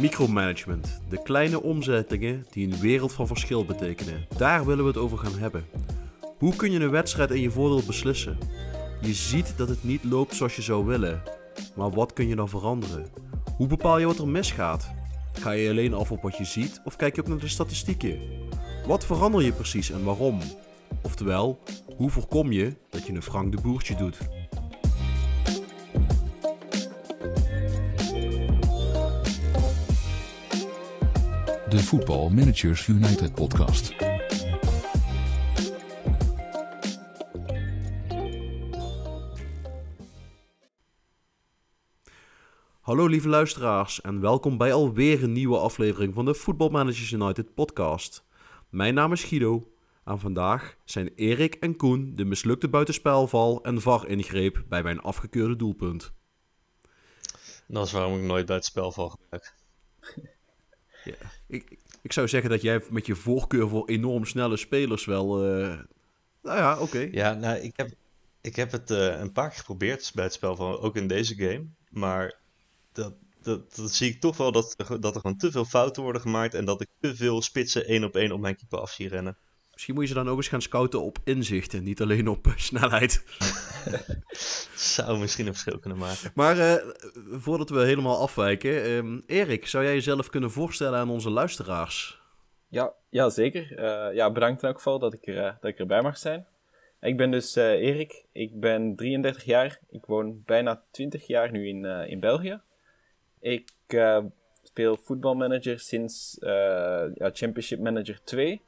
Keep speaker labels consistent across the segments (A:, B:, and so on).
A: Micromanagement. De kleine omzettingen die een wereld van verschil betekenen. Daar willen we het over gaan hebben. Hoe kun je een wedstrijd in je voordeel beslissen? Je ziet dat het niet loopt zoals je zou willen. Maar wat kun je dan veranderen? Hoe bepaal je wat er misgaat? Ga je alleen af op wat je ziet of kijk je ook naar de statistieken? Wat verander je precies en waarom? Oftewel, hoe voorkom je dat je een Frank de Boertje doet?
B: de Football Managers United podcast.
A: Hallo lieve luisteraars en welkom bij alweer een nieuwe aflevering van de Football Managers United podcast. Mijn naam is Guido en vandaag zijn Erik en Koen de mislukte buitenspelval en VAR ingreep bij mijn afgekeurde doelpunt.
C: Dat is waarom ik nooit buitenspelval gebruik.
A: Ja. Ik, ik zou zeggen dat jij met je voorkeur voor enorm snelle spelers wel. Uh... Nou ja, oké.
C: Ja, nou, ik heb, ik heb het uh, een paar keer geprobeerd bij het spel van ook in deze game. Maar dat, dat, dat zie ik toch wel dat, dat er gewoon te veel fouten worden gemaakt. En dat ik te veel spitsen één op één op mijn keeper af zie rennen.
A: Misschien moet je ze dan ook eens gaan scouten op inzicht en niet alleen op uh, snelheid.
C: zou misschien een verschil kunnen maken.
A: Maar uh, voordat we helemaal afwijken, uh, Erik, zou jij jezelf kunnen voorstellen aan onze luisteraars?
D: Ja, ja zeker. Uh, ja, bedankt in elk geval dat ik, er, dat ik erbij mag zijn. Ik ben dus Erik, ik ben 33 jaar, ik woon bijna 20 jaar nu in, in België. Ik speel voetbalmanager sinds ja, Championship Manager 2.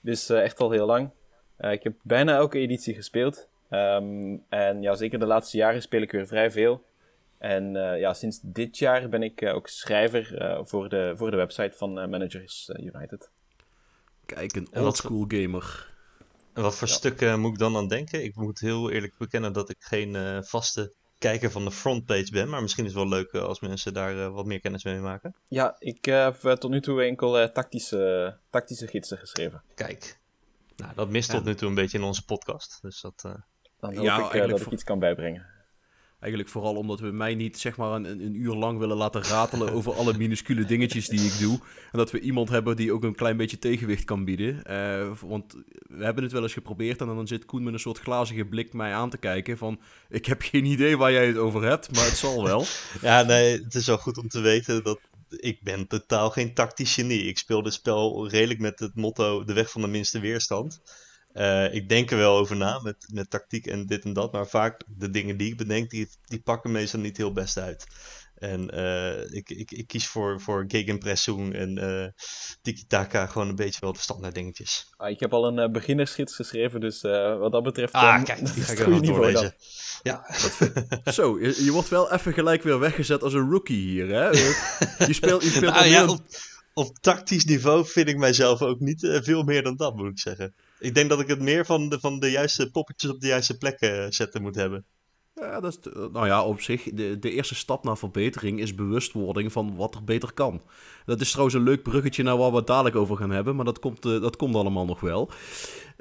D: Dus echt al heel lang. ik heb bijna elke editie gespeeld. Um, en ja, zeker de laatste jaren speel ik weer vrij veel. En uh, ja, sinds dit jaar ben ik uh, ook schrijver uh, voor, de, voor de website van Managers United.
A: Kijk, een oldschool gamer.
C: En wat voor ja. stukken moet ik dan aan denken? Ik moet heel eerlijk bekennen dat ik geen vaste kijker van de frontpage ben. Maar misschien is het wel leuk als mensen daar wat meer kennis mee maken.
D: Ja, ik heb tot nu toe enkel tactische, tactische gidsen geschreven.
C: Kijk, nou, dat mist ja. tot nu toe een beetje in onze podcast. Dus dat...
D: Dan hoop ja, ik uh, dat ik iets kan bijbrengen.
A: Eigenlijk vooral omdat we mij niet zeg maar een, een uur lang willen laten ratelen over alle minuscule dingetjes die ik doe. En dat we iemand hebben die ook een klein beetje tegenwicht kan bieden. Uh, want we hebben het wel eens geprobeerd en dan zit Koen met een soort glazige blik mij aan te kijken van... Ik heb geen idee waar jij het over hebt, maar het zal wel.
C: ja, nee, het is wel goed om te weten dat ik ben totaal geen tactisch genie. Ik speel dit spel redelijk met het motto de weg van de minste weerstand. Uh, ik denk er wel over na met, met tactiek en dit en dat. Maar vaak de dingen die ik bedenk, die, die pakken meestal niet heel best uit. En uh, ik, ik, ik kies voor, voor gegenpressing en uh, tiki-taka gewoon een beetje wel de standaard dingetjes.
D: Ah, ik heb al een beginnersgids geschreven, dus wat dat betreft...
C: Ah, kijk, die ga ik er doorlezen.
A: Ja. Zo, je, je, wordt wel even gelijk weer weggezet als een rookie hier, hè? Je speelt, je speelt
C: nou, ja, op, op tactisch niveau vind ik mijzelf ook niet veel meer dan dat, moet ik zeggen. Ik denk dat ik het meer van de, van de juiste poppetjes op de juiste plekken zetten moet hebben.
A: Ja, dat is, nou ja, op zich, de, de eerste stap naar verbetering is bewustwording van wat er beter kan. Dat is trouwens een leuk bruggetje naar waar we het dadelijk over gaan hebben, maar dat komt, uh, dat komt allemaal nog wel.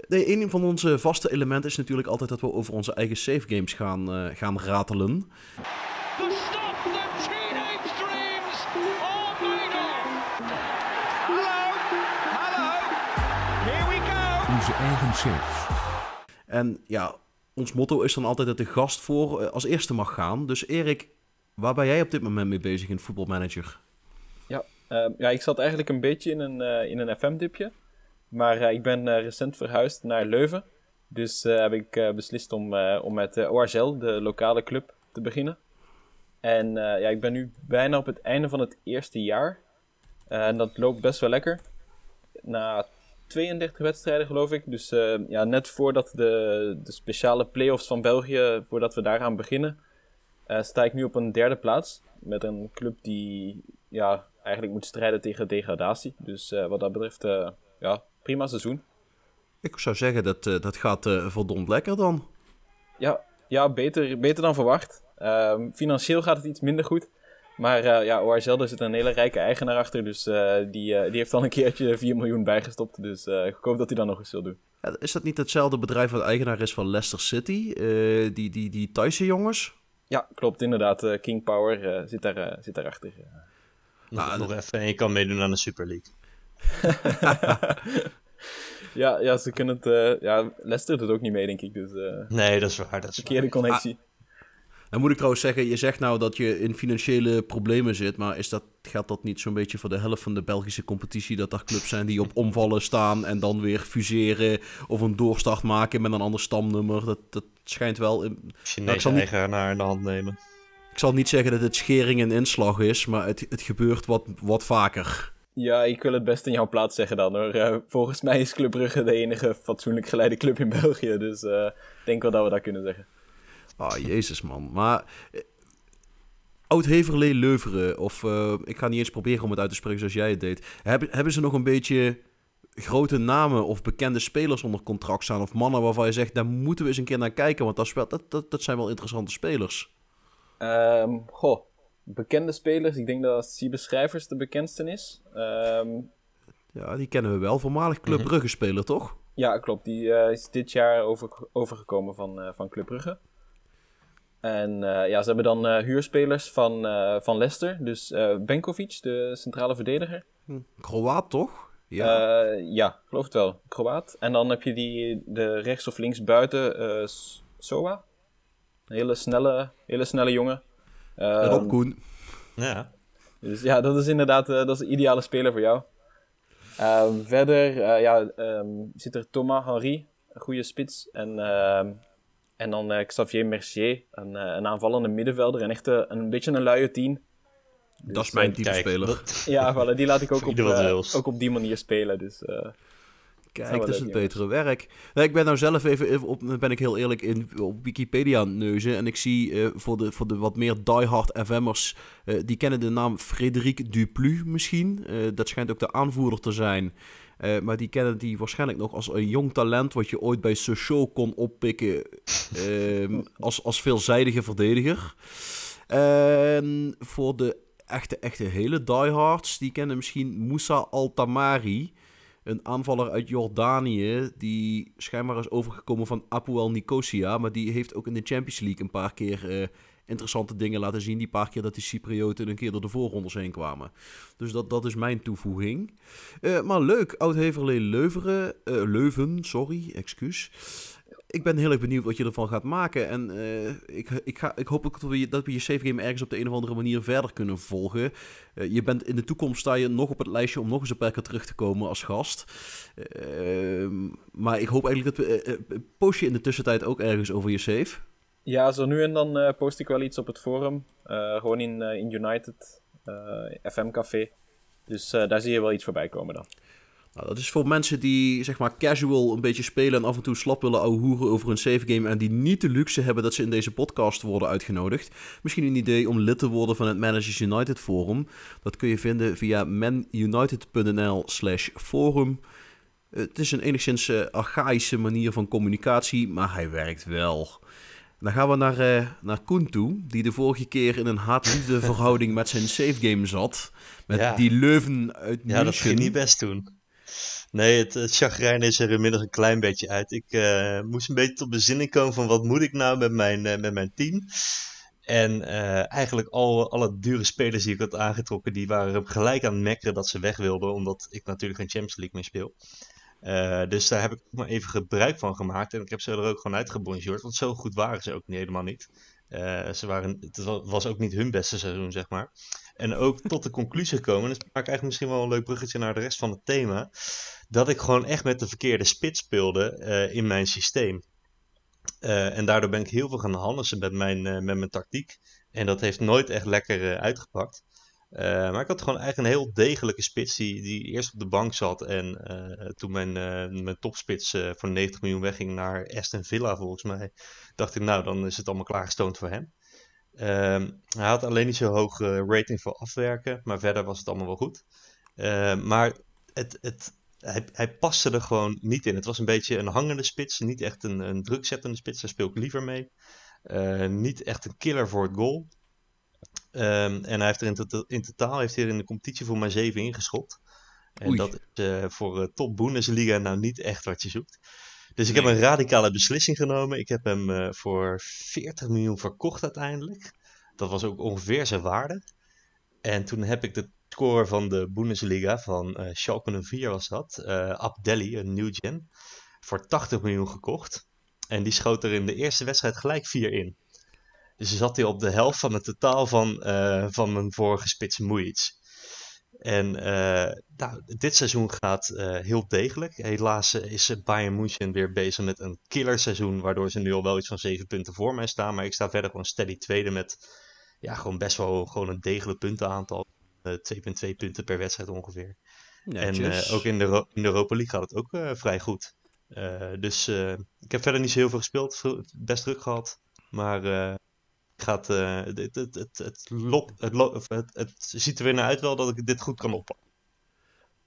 A: Nee, een van onze vaste elementen is natuurlijk altijd dat we over onze eigen save games gaan, uh, gaan ratelen.
B: Onze eigen saves.
A: En ja, ons motto is dan altijd dat de gast voor als eerste mag gaan. Dus Erik, waar ben jij op dit moment mee bezig in Football Manager?
D: Ja, uh, ja ik zat eigenlijk een beetje in een, uh, in een FM-dipje. Maar uh, ik ben recent verhuisd naar Leuven. Dus heb ik beslist om, om met ORZL, de lokale club, te beginnen. En ja, ik ben nu bijna op het einde van het eerste jaar. en dat loopt best wel lekker. Na 32 wedstrijden, geloof ik. Dus uh, ja, net voordat de, de speciale play-offs van België, voordat we daaraan beginnen, uh, sta ik nu op een derde plaats. Met een club die ja, eigenlijk moet strijden tegen degradatie. Dus uh, wat dat betreft, ja, prima seizoen.
A: Ik zou zeggen, dat, dat gaat verdomd lekker dan.
D: Ja, ja beter, beter dan verwacht. Ehm, financieel gaat het iets minder goed. Maar uh, ja, ORZL, daar zit een hele rijke eigenaar achter. Dus uh, die, uh, die heeft al een keertje 4 miljoen bijgestopt. Dus ik hoop dat hij dan nog eens wil doen.
A: Ja, is dat niet hetzelfde bedrijf wat eigenaar is van Leicester City? die, die, die Thaise jongens?
D: Ja, klopt inderdaad. King Power zit, daar, zit daarachter.
C: Nog, nou, nog even en je kan meedoen aan de Super League.
D: ja, ja, ze kunnen het... ja, Leicester doet ook niet mee, denk ik. Dus,
C: nee, dat is waar. Dat is
D: verkeerde connectie. Ah.
A: Dan moet ik trouwens zeggen, je zegt nou dat je in financiële problemen zit, maar is dat, geldt dat niet zo'n beetje voor de helft van de Belgische competitie? Dat er clubs zijn die op omvallen staan en dan weer fuseren of een doorstart maken met een ander stamnummer? Dat, dat schijnt wel... In...
C: Chinese nou, eigenaar in de hand nemen.
A: Ik zal niet zeggen dat het schering en inslag is, maar het, het gebeurt wat, wat vaker.
D: Ja, ik wil het best in jouw plaats zeggen dan hoor. Uh, volgens mij is Club Brugge de enige fatsoenlijk geleide club in België. Dus uh, ik denk wel dat we dat kunnen zeggen.
A: Ah, oh, jezus man. Maar eh, Oud-Heverlee Leuveren, of uh, ik ga niet eens proberen om het uit te spreken zoals jij het deed. Hebben, hebben ze nog een beetje grote namen of bekende spelers onder contract staan? Of mannen waarvan je zegt, daar moeten we eens een keer naar kijken, want dat, dat, dat, dat zijn wel interessante spelers.
D: Um, goh, bekende spelers. Ik denk dat Siebe Schrijvers de bekendste is. Um,
A: ja, die kennen we wel. Voormalig Club mhm. Brugge speler, toch?
D: Ja, klopt. Die uh, is dit jaar over, overgekomen van, uh, van Club Brugge. En uh, ja, ze hebben dan uh, huurspelers van, uh, van Leicester. Dus Benkovic, de centrale verdediger.
A: Hm. Kroaat, toch?
D: Ja. ja, geloof het wel. Kroaat. En dan heb je die, de rechts of links buiten, Soa. Een hele snelle, hele snelle jongen.
A: Rob Koen.
C: Ja.
D: Dus ja, dat is inderdaad dat is de ideale speler voor jou. Um, verder ja, um, zit er Thomas Henry, een goede spits. En ehm, en dan uh, Xavier Mercier, een, uh, een aanvallende middenvelder. En echt uh, een beetje een luie tien.
A: Dus, dat is mijn type speler.
D: Ja, voilà, die laat ik ook, op, ook op die manier spelen. Dus,
A: Kijk, dat is het betere werk. Nee, ik ben nou zelf even, op, ben ik heel eerlijk, in, op Wikipedia neuzen. En ik zie voor, de, voor de wat meer diehard FM'ers, die kennen de naam Frederik Duplu misschien. dat schijnt ook de aanvoerder te zijn uh, maar die kennen die waarschijnlijk nog als een jong talent... wat je ooit bij Sochaux kon oppikken uh, als, als veelzijdige verdediger. En voor de echte, echte hele diehards... die kennen misschien Moussa Altamari... Een aanvaller uit Jordanië, die schijnbaar is overgekomen van Apoel Nicosia. Maar die heeft ook in de Champions League een paar keer uh, interessante dingen laten zien. Die paar keer dat die Cyprioten een keer door de voorrondes heen kwamen. Dus dat, dat is mijn toevoeging. Uh, maar leuk, Oud-Heverlee uh, Leuven, sorry, excuus. Ik ben heel erg benieuwd wat je ervan gaat maken. En uh, ik, ik, ga, ik hoop ook dat we, dat we je save game ergens op de een of andere manier verder kunnen volgen. je bent in de toekomst sta je nog op het lijstje om nog eens een paar keer terug te komen als gast. Ehm, maar ik hoop eigenlijk dat we... post je in de tussentijd ook ergens over je save?
D: Ja, zo nu en dan uh, post ik wel iets op het forum. Uh, gewoon in, uh, in United, FM Café. Dus daar zie je wel iets voorbij komen dan.
A: Nou, dat is voor mensen die zeg maar casual een beetje spelen en af en toe slap willen hoeren over een save game en die niet de luxe hebben dat ze in deze podcast worden uitgenodigd. Misschien een idee om lid te worden van het Managers United forum. Dat kun je vinden via manunited.nl slash forum. Het is een enigszins archaïsche manier van communicatie, maar hij werkt wel. Dan gaan we naar, uh, naar Koen toe, die de vorige keer in een haat-liefde verhouding met zijn save game zat. Met die Leuven uit München.
C: Ja, dat ging niet best toen. Nee, het, het chagrijn is er inmiddels een klein beetje uit. Ik uh, moest een beetje tot bezinning komen van wat moet ik nou met mijn, uh, met mijn team. En eigenlijk al, alle dure spelers die ik had aangetrokken, die waren gelijk aan het mekkeren dat ze weg wilden. Omdat ik natuurlijk geen Champions League meer speel. Uh, dus daar heb ik maar even gebruik van gemaakt. En ik heb ze er ook gewoon uitgebonjourd. Want zo goed waren ze ook niet, helemaal niet. Uh, ze waren, het was ook niet hun beste seizoen, zeg maar. En ook tot de conclusie gekomen. Dus maak ik eigenlijk misschien wel een leuk bruggetje naar de rest van het thema. Dat ik gewoon echt met de verkeerde spits speelde uh, in mijn systeem. en daardoor ben ik heel veel gaan handelen met mijn, met mijn tactiek. En dat heeft nooit echt lekker uitgepakt. Uh, maar ik had gewoon eigenlijk een heel degelijke spits die, die eerst op de bank zat. En uh, toen mijn, uh, mijn topspits voor 90 miljoen wegging naar Aston Villa volgens mij. Dacht ik nou dan is het allemaal klaargestoomd voor hem. Ehm, hij had alleen niet zo hoog rating voor afwerken. Maar verder was het allemaal wel goed. Maar het, het, hij, hij paste er gewoon niet in. Het was een beetje een hangende spits. Niet echt een, een drukzettende spits. Daar speel ik liever mee. niet echt een killer voor het goal. Ehm, en hij heeft er in, to in, totaal heeft hij er in de competitie voor maar zeven ingeschopt. En Oei. dat is uh, voor uh, top Bundesliga nou niet echt wat je zoekt. Dus ik heb een radicale beslissing genomen. Ik heb hem uh, voor 40 miljoen verkocht uiteindelijk. Dat was ook ongeveer zijn waarde. En toen heb ik de score van de Bundesliga van Schalke 04 was dat. Abdelli, een new gen. Voor 80 miljoen gekocht. En die schoot er in de eerste wedstrijd gelijk 4 in. Dus zat hij op de helft van het totaal van, uh, van mijn vorige spits Mujic. En nou, dit seizoen gaat heel degelijk. Helaas is Bayern München weer bezig met een killerseizoen. Waardoor ze nu al wel iets van 7 punten voor mij staan. Maar ik sta verder gewoon steady tweede met ja, gewoon best wel gewoon een degelijk puntenaantal. 2,2 punten per wedstrijd ongeveer. Netjes. En ook in de, in de Europa League gaat het ook vrij goed. Dus ik heb verder niet zo heel veel gespeeld, best druk gehad. Maar gaat, het, het, het, het, het, het, het, ziet er weer naar uit wel dat ik dit goed kan oppakken.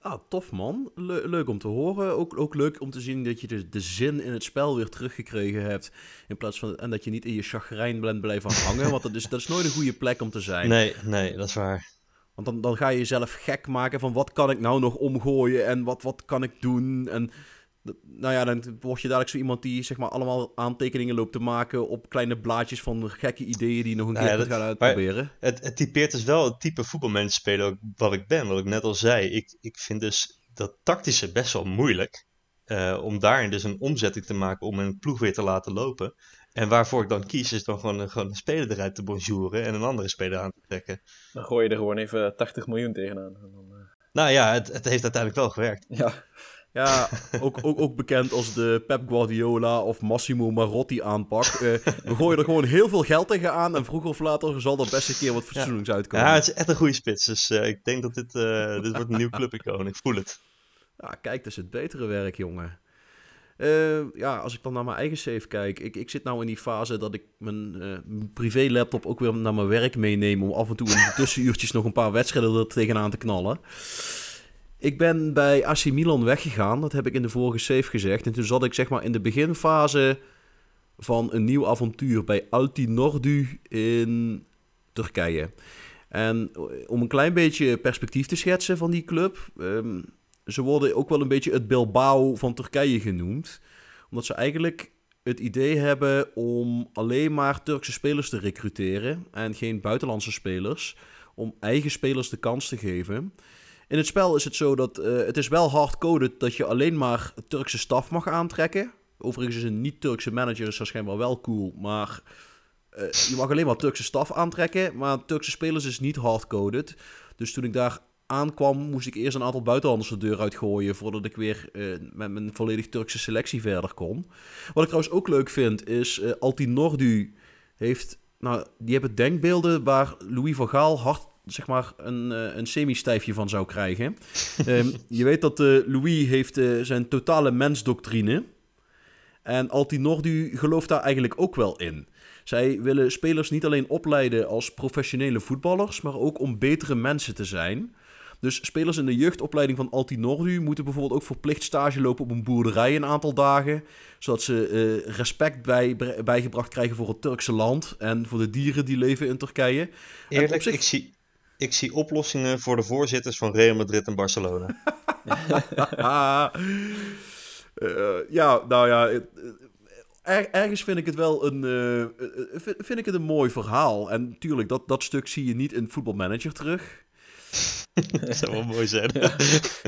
A: Ah, tof man. Le leuk om te horen. Ook, ook leuk om te zien dat je de, de zin in het spel weer teruggekregen hebt. In plaats van, en dat je niet in je chagrijn bent blijven hangen. want dat is, dat is nooit een goede plek om te zijn.
C: Nee, nee, dat is waar.
A: Want dan, dan ga je jezelf gek maken van wat kan ik nou nog omgooien en wat, wat kan ik doen. En nou ja, dan word je dadelijk zo iemand die zeg maar allemaal aantekeningen loopt te maken op kleine blaadjes van gekke ideeën die je nog een nou keer ja, gaat uitproberen.
C: Het, het typeert dus wel het type voetbalmens spelen wat ik ben. Wat ik net al zei. Ik, ik vind dus dat tactische best wel moeilijk. Uh, om daarin dus een omzetting te maken om een ploeg weer te laten lopen. En waarvoor ik dan kies, is dan gewoon, gewoon een speler eruit te bonjouren en een andere speler aan te trekken.
D: Dan gooi je er gewoon even 80 miljoen tegenaan. En dan, uh...
C: Nou ja, het, het heeft uiteindelijk wel gewerkt.
A: Ja, ja ook, ook, ook bekend als de Pep Guardiola of Massimo Marotti aanpak. Uh, we gooien er gewoon heel veel geld tegenaan en vroeger of later zal er best een keer wat
C: ja.
A: uitkomen.
C: Ja, het is echt een goede spits. Dus uh, ik denk dat dit, uh, dit wordt een nieuw clubicoon. Ik voel het.
A: Ja, kijk, dat is het betere werk, jongen. Uh, ja, als ik dan naar mijn eigen save kijk. Ik, ik zit nou in die fase dat ik mijn uh, privé laptop ook weer naar mijn werk meeneem. Om af en toe in de tussenuurtjes nog een paar wedstrijden er tegenaan te knallen. Ik ben bij AC Milan weggegaan. Dat heb ik in de vorige save gezegd. En toen zat ik zeg maar in de beginfase van een nieuw avontuur bij Alti Nordu in Turkije. En om een klein beetje perspectief te schetsen van die club. Um, ze worden ook wel een beetje het Bilbao van Turkije genoemd. Omdat ze eigenlijk het idee hebben om alleen maar Turkse spelers te recruteren en geen buitenlandse spelers. Om eigen spelers de kans te geven. In het spel is het zo dat uh, het is wel hardcoded dat je alleen maar Turkse staf mag aantrekken. Overigens is een niet-Turkse manager is waarschijnlijk wel cool, maar uh, je mag alleen maar Turkse staf aantrekken. Maar Turkse spelers is niet hardcoded. Dus toen ik daar aankwam, moest ik eerst een aantal buitenlanders de deur uitgooien voordat ik weer uh, met mijn volledig Turkse selectie verder kon. Wat ik trouwens ook leuk vind, is uh, Altinordu heeft, nou, die hebben denkbeelden waar Louis van Gaal hard zeg maar een, uh, een semi-stijfje van zou krijgen. um, je weet dat Louis heeft zijn totale mensdoctrine. En Altinordu gelooft daar eigenlijk ook wel in. Zij willen spelers niet alleen opleiden als professionele voetballers, maar ook om betere mensen te zijn. Dus spelers in de jeugdopleiding van Altinordu moeten bijvoorbeeld ook verplicht stage lopen op een boerderij een aantal dagen. Zodat ze uh, respect bij, bijgebracht krijgen voor het Turkse land en voor de dieren die leven in Turkije.
C: Eerlijk, zich... ik, zie, ik zie oplossingen voor de voorzitters van Real Madrid en Barcelona.
A: uh, ja, nou ja. Er, ergens vind ik het wel een, uh, vind ik het een mooi verhaal. En natuurlijk, dat, dat stuk zie je niet in Voetbalmanager terug.
C: dat zou wel mooi zijn.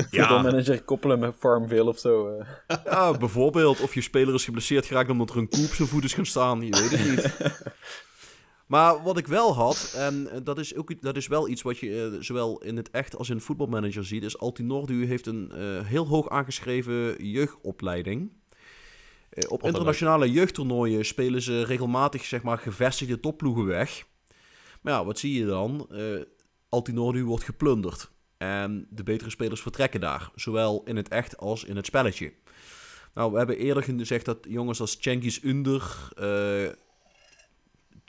D: ja. manager koppelen met Farmville of zo. Uh.
A: Ja, bijvoorbeeld. Of je speler is geblesseerd geraakt omdat er een koe op zijn voet is gaan staan. Je weet het niet. Maar wat ik wel had, en dat is, ook, dat is wel iets wat je uh, zowel in het echt als in voetbalmanager ziet, is Altinordu heeft een uh, heel hoog aangeschreven jeugdopleiding. Uh, op internationale jeugdtoernooien spelen ze regelmatig zeg maar, gevestigde topploegen weg. Maar ja, wat zie je dan? Altinordu wordt geplunderd. En de betere spelers vertrekken daar, zowel in het echt als in het spelletje. Nou, we hebben eerder gezegd dat jongens als Cengiz Under,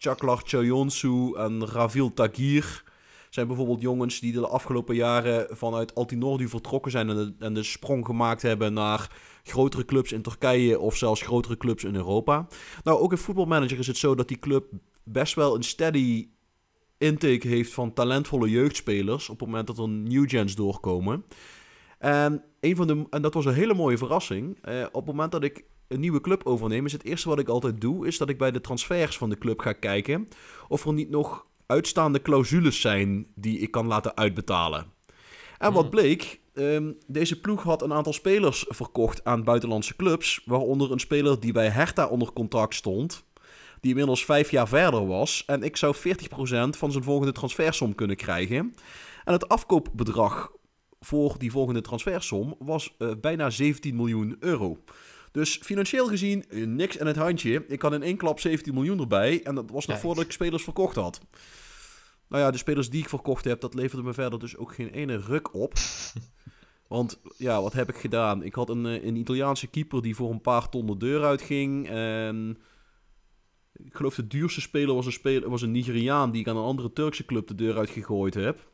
A: Chaklar Chayonsu en Ravil Tagir zijn bijvoorbeeld jongens die de afgelopen jaren vanuit Altinordu vertrokken zijn en de, en de sprong gemaakt hebben naar grotere clubs in Turkije of zelfs grotere clubs in Europa. Nou, ook in voetbalmanager is het zo dat die club best wel een steady intake heeft van talentvolle jeugdspelers op het moment dat er new gens doorkomen. En, een van de, en dat was een hele mooie verrassing. Eh, op het moment dat ik een nieuwe club overneem, is het eerste wat ik altijd doe, is dat ik bij de transfers van de club ga kijken of er niet nog uitstaande clausules zijn die ik kan laten uitbetalen. En wat bleek, ehm, deze ploeg had een aantal spelers verkocht aan buitenlandse clubs, waaronder een speler die bij Hertha onder contract stond, die inmiddels vijf jaar verder was. En ik zou 40% van zijn volgende transfersom kunnen krijgen. En het afkoopbedrag voor die volgende transfersom was uh, bijna 17 miljoen euro. Dus financieel gezien uh, niks in het handje. Ik had in één klap 17 miljoen erbij. En dat was nog voordat ik spelers verkocht had. Nou ja, de spelers die ik verkocht heb, dat leverde me verder dus ook geen ene ruk op. Want ja, wat heb ik gedaan? Ik had een, een Italiaanse keeper die voor een paar ton de deur uitging. En ik geloof de duurste speler was een, speler, was een Nigeriaan die ik aan een andere Turkse club de deur uitgegooid heb.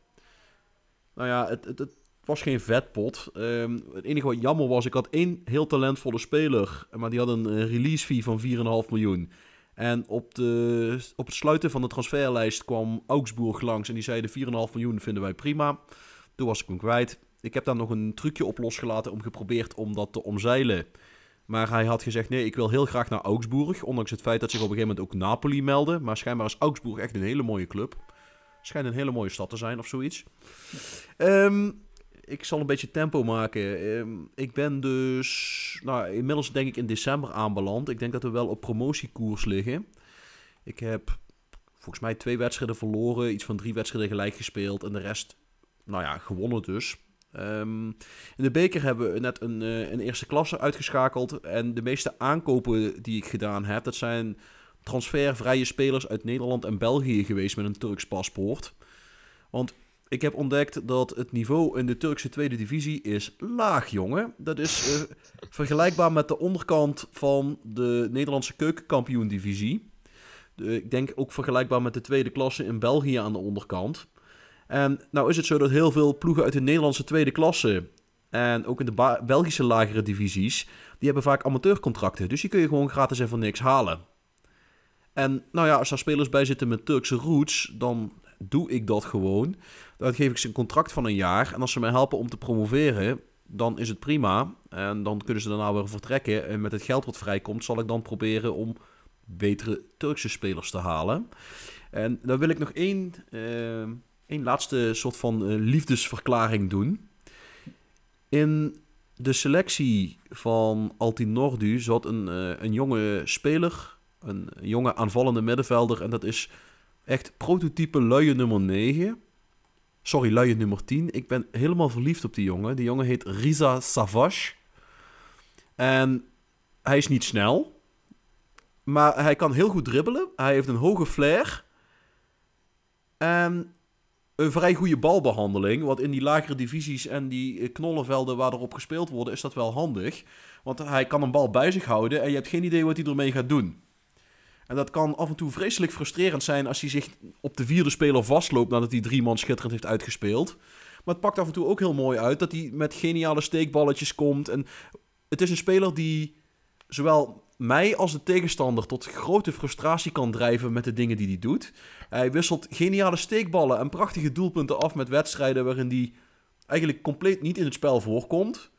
A: Nou ja, het, het, het was geen vetpot. Um, het enige wat jammer was, ik had één heel talentvolle speler, maar die had een release fee van 4,5 miljoen. En op, de, op het sluiten van de transferlijst kwam Augsburg langs en die zeiden 4,5 miljoen vinden wij prima. Toen was ik hem kwijt. Ik heb daar nog een trucje op losgelaten om geprobeerd om dat te omzeilen. Maar hij had gezegd, nee, ik wil heel graag naar Augsburg. Ondanks het feit dat zich op een gegeven moment ook Napoli meldde. Maar schijnbaar is Augsburg echt een hele mooie club. Schijnt een hele mooie stad te zijn of zoiets. Um, ik zal een beetje tempo maken. Ehm, ik ben dus nou, inmiddels denk ik in december aanbeland. Ik denk dat we wel op promotiekoers liggen. Ik heb volgens mij twee wedstrijden verloren, iets van drie wedstrijden gelijk gespeeld en de rest, nou ja, gewonnen dus. Ehm, in de beker hebben we net een, uh, een eerste klasse uitgeschakeld. En de meeste aankopen die ik gedaan heb, dat zijn transfervrije spelers uit Nederland en België geweest met een Turks paspoort. Want ik heb ontdekt dat het niveau in de Turkse tweede divisie is laag, jongen. Dat is uh, vergelijkbaar met de onderkant van de Nederlandse keukenkampioen-divisie. ik denk ook vergelijkbaar met de tweede klasse in België aan de onderkant. En nou is het zo dat heel veel ploegen uit de Nederlandse tweede klasse en ook in de Belgische lagere divisies, die hebben vaak amateurcontracten. Dus die kun je gewoon gratis en voor niks halen. En nou ja, als daar spelers bij zitten met Turkse roots, dan doe ik dat gewoon. Dan geef ik ze een contract van een jaar. En als ze mij helpen om te promoveren, dan is het prima. En dan kunnen ze daarna weer vertrekken. En met het geld wat vrijkomt, zal ik dan proberen om betere Turkse spelers te halen. En dan wil ik nog één, uh, één laatste soort van uh, liefdesverklaring doen. In de selectie van Altinordu zat een, uh, een jonge speler, een jonge aanvallende middenvelder. En dat is echt prototype luie nummer 9. Sorry, luie nummer 10. Ik ben helemaal verliefd op die jongen. Die jongen heet Riza Savage. En hij is niet snel. Maar hij kan heel goed dribbelen. Hij heeft een hoge flair. En een vrij goede balbehandeling. Want in die lagere divisies en die knollenvelden waar erop gespeeld worden, is dat wel handig. Want hij kan een bal bij zich houden en je hebt geen idee wat hij ermee gaat doen. En dat kan af en toe vreselijk frustrerend zijn als hij zich op de vierde speler vastloopt nadat hij drie man schitterend heeft uitgespeeld. Maar het pakt af en toe ook heel mooi uit dat hij met geniale steekballetjes komt. En het is een speler die zowel mij als de tegenstander tot grote frustratie kan drijven met de dingen die hij doet. Hij wisselt geniale steekballen en prachtige doelpunten af met wedstrijden waarin hij eigenlijk compleet niet in het spel voorkomt.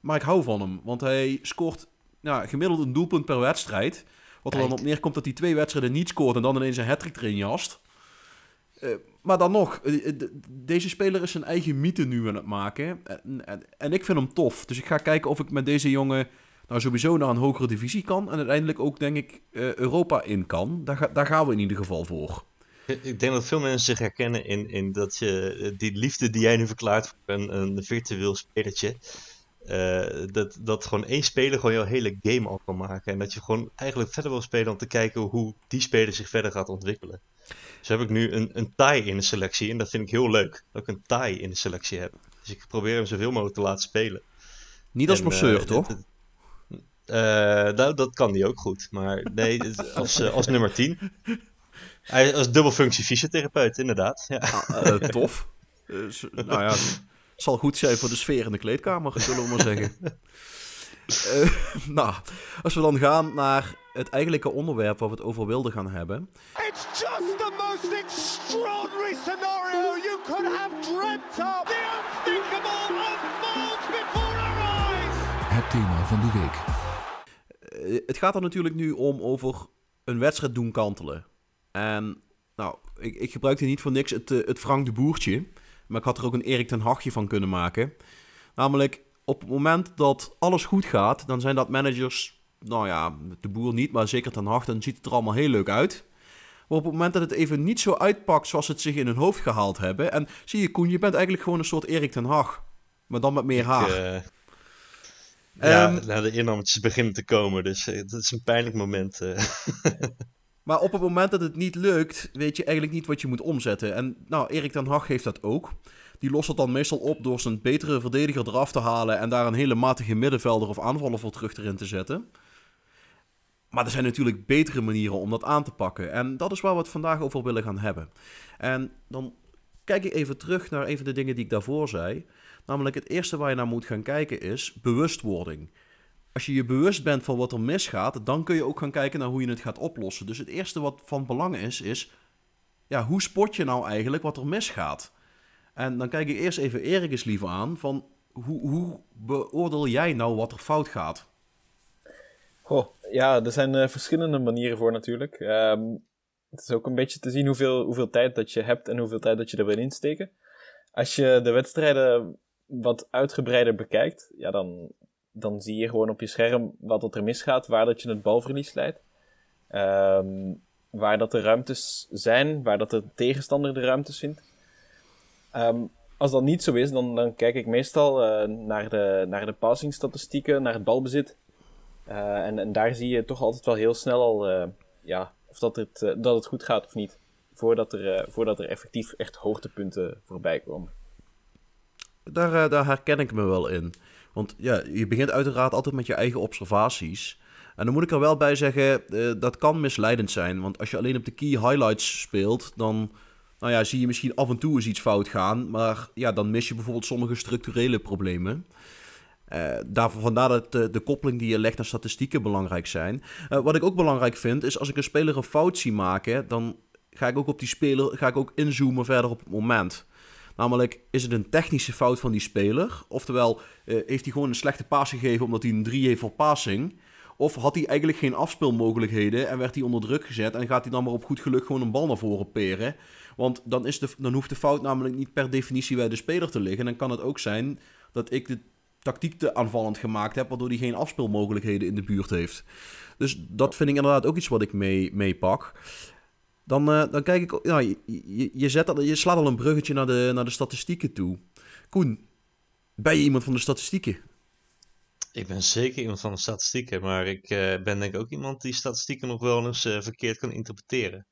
A: Maar ik hou van hem, want hij scoort gemiddeld een doelpunt per wedstrijd. Wat er dan op neerkomt dat hij twee wedstrijden niet scoort en dan ineens een hat erin jast. Uh, maar dan nog, uh, deze speler is zijn eigen mythe nu aan het maken. En, en, en, ik vind hem tof. Dus ik ga kijken of ik met deze jongen nou sowieso naar een hogere divisie kan. En uiteindelijk ook, denk ik, uh, Europa in kan. Daar, ga, daar gaan we in ieder geval voor.
C: Ik denk dat veel mensen zich herkennen in, in dat je die liefde die jij nu verklaart voor een, een virtueel spelertje. Uh, dat, dat gewoon één speler gewoon jouw hele game al kan maken. En dat je gewoon eigenlijk verder wil spelen om te kijken hoe die speler zich verder gaat ontwikkelen. Dus heb ik nu een, een tie in de selectie. En dat vind ik heel leuk. Dat ik een tie in de selectie heb. Dus ik probeer hem zoveel mogelijk te laten spelen.
A: Niet als masseur, uh, toch?
C: Uh, nou, dat kan die ook goed. Maar nee, als, als nummer 10. Hij als dubbelfunctie fysiotherapeut, inderdaad. Ja.
A: Ah, tof. nou ja, zal goed zijn voor de sfeer in de kleedkamer, zullen we maar zeggen. uh, nou, als we dan gaan naar het eigenlijke onderwerp waar we het over wilden gaan hebben. It's just the most
E: extraordinary scenario you could have dreamt of. The unthinkable unfolds before our eyes.
B: Het thema van de week.
A: Eh, het gaat er natuurlijk nu om over een wedstrijd doen kantelen. En nou, ik, ik gebruikte niet voor niks het, eh, het Frank de Boertje. Maar ik had er ook een Erik ten Hagje van kunnen maken. Namelijk, op het moment dat alles goed gaat, dan zijn dat managers... Nou ja, de boer niet, maar zeker ten Hag, dan ziet het er allemaal heel leuk uit. Maar op het moment dat het even niet zo uitpakt zoals ze het zich in hun hoofd gehaald hebben... En zie je Koen, je bent eigenlijk gewoon een soort Erik ten Hag. Maar dan met meer haar.
C: Eh, ja,
A: Ehm,
C: nou, de innametjes beginnen te komen, dus eh, dat is een pijnlijk moment. eh.
A: Maar op het moment dat het niet lukt, weet je eigenlijk niet wat je moet omzetten. En nou, Erik ten Hag heeft dat ook. Die lost het dan meestal op door zijn betere verdediger eraf te halen en daar een hele matige middenvelder of aanvaller voor terug erin te zetten. Maar er zijn natuurlijk betere manieren om dat aan te pakken. En dat is waar we het vandaag over willen gaan hebben. En dan kijk ik even terug naar een de dingen die ik daarvoor zei. Namelijk het eerste waar je naar moet gaan kijken is bewustwording. Als je je bewust bent van wat er misgaat, dan kun je ook gaan kijken naar hoe je het gaat oplossen. Dus het eerste wat van belang is, is ja, hoe spot je nou eigenlijk wat er misgaat? En dan kijk ik eerst even Erik eens liever aan van hoe, hoe beoordeel jij nou wat er fout gaat?
D: Goh, ja, er zijn eh, verschillende manieren voor natuurlijk. Ehm, het is ook een beetje te zien hoeveel, hoeveel tijd dat je hebt en hoeveel tijd dat je er wil insteken. Als je de wedstrijden wat uitgebreider bekijkt, ja, dan, dan zie je gewoon op je scherm wat dat er misgaat, waar dat je het balverlies leidt. Ehm, waar dat de ruimtes zijn, waar dat de tegenstander de ruimtes vindt. Ehm, als dat niet zo is, dan, dan kijk ik meestal eh, naar de, naar de passingstatistieken, naar het balbezit. Eh, en, en daar zie je toch altijd wel heel snel al eh, ja, of dat het, dat het goed gaat of niet. Voordat er, voordat er effectief echt hoogtepunten voorbij komen.
A: Daar, daar herken ik me wel in. Want ja, je begint uiteraard altijd met je eigen observaties. En dan moet ik er wel bij zeggen, eh, dat kan misleidend zijn. Want als je alleen op de key highlights speelt, dan nou ja, zie je misschien af en toe eens iets fout gaan. Maar ja, dan mis je bijvoorbeeld sommige structurele problemen. Eh, daarvoor, vandaar dat de, de koppeling die je legt naar statistieken belangrijk zijn. Eh, wat ik ook belangrijk vind, is als ik een speler een fout zie maken, dan ga ik ook op die speler ga ik ook inzoomen verder op het moment. Namelijk, is het een technische fout van die speler? Oftewel, eh, heeft hij gewoon een slechte paas gegeven omdat hij een 3 heeft voor passing? Of had hij eigenlijk geen afspeelmogelijkheden en werd hij onder druk gezet en gaat hij dan maar op goed geluk gewoon een bal naar voren peren? Want dan, is de, dan hoeft de fout namelijk niet per definitie bij de speler te liggen. Dan kan het ook zijn dat ik de tactiek te aanvallend gemaakt heb, waardoor hij geen afspeelmogelijkheden in de buurt heeft. Dus dat vind ik inderdaad ook iets wat ik mee, meepak. Dan, eh, dan kijk ik, je, je, zet je slaat al een bruggetje naar de, naar de statistieken toe. Koen, ben je iemand van de statistieken?
C: Ik ben zeker iemand van de statistieken, maar ik eh, ben denk ik ook iemand die statistieken nog wel eens eh, verkeerd kan interpreteren.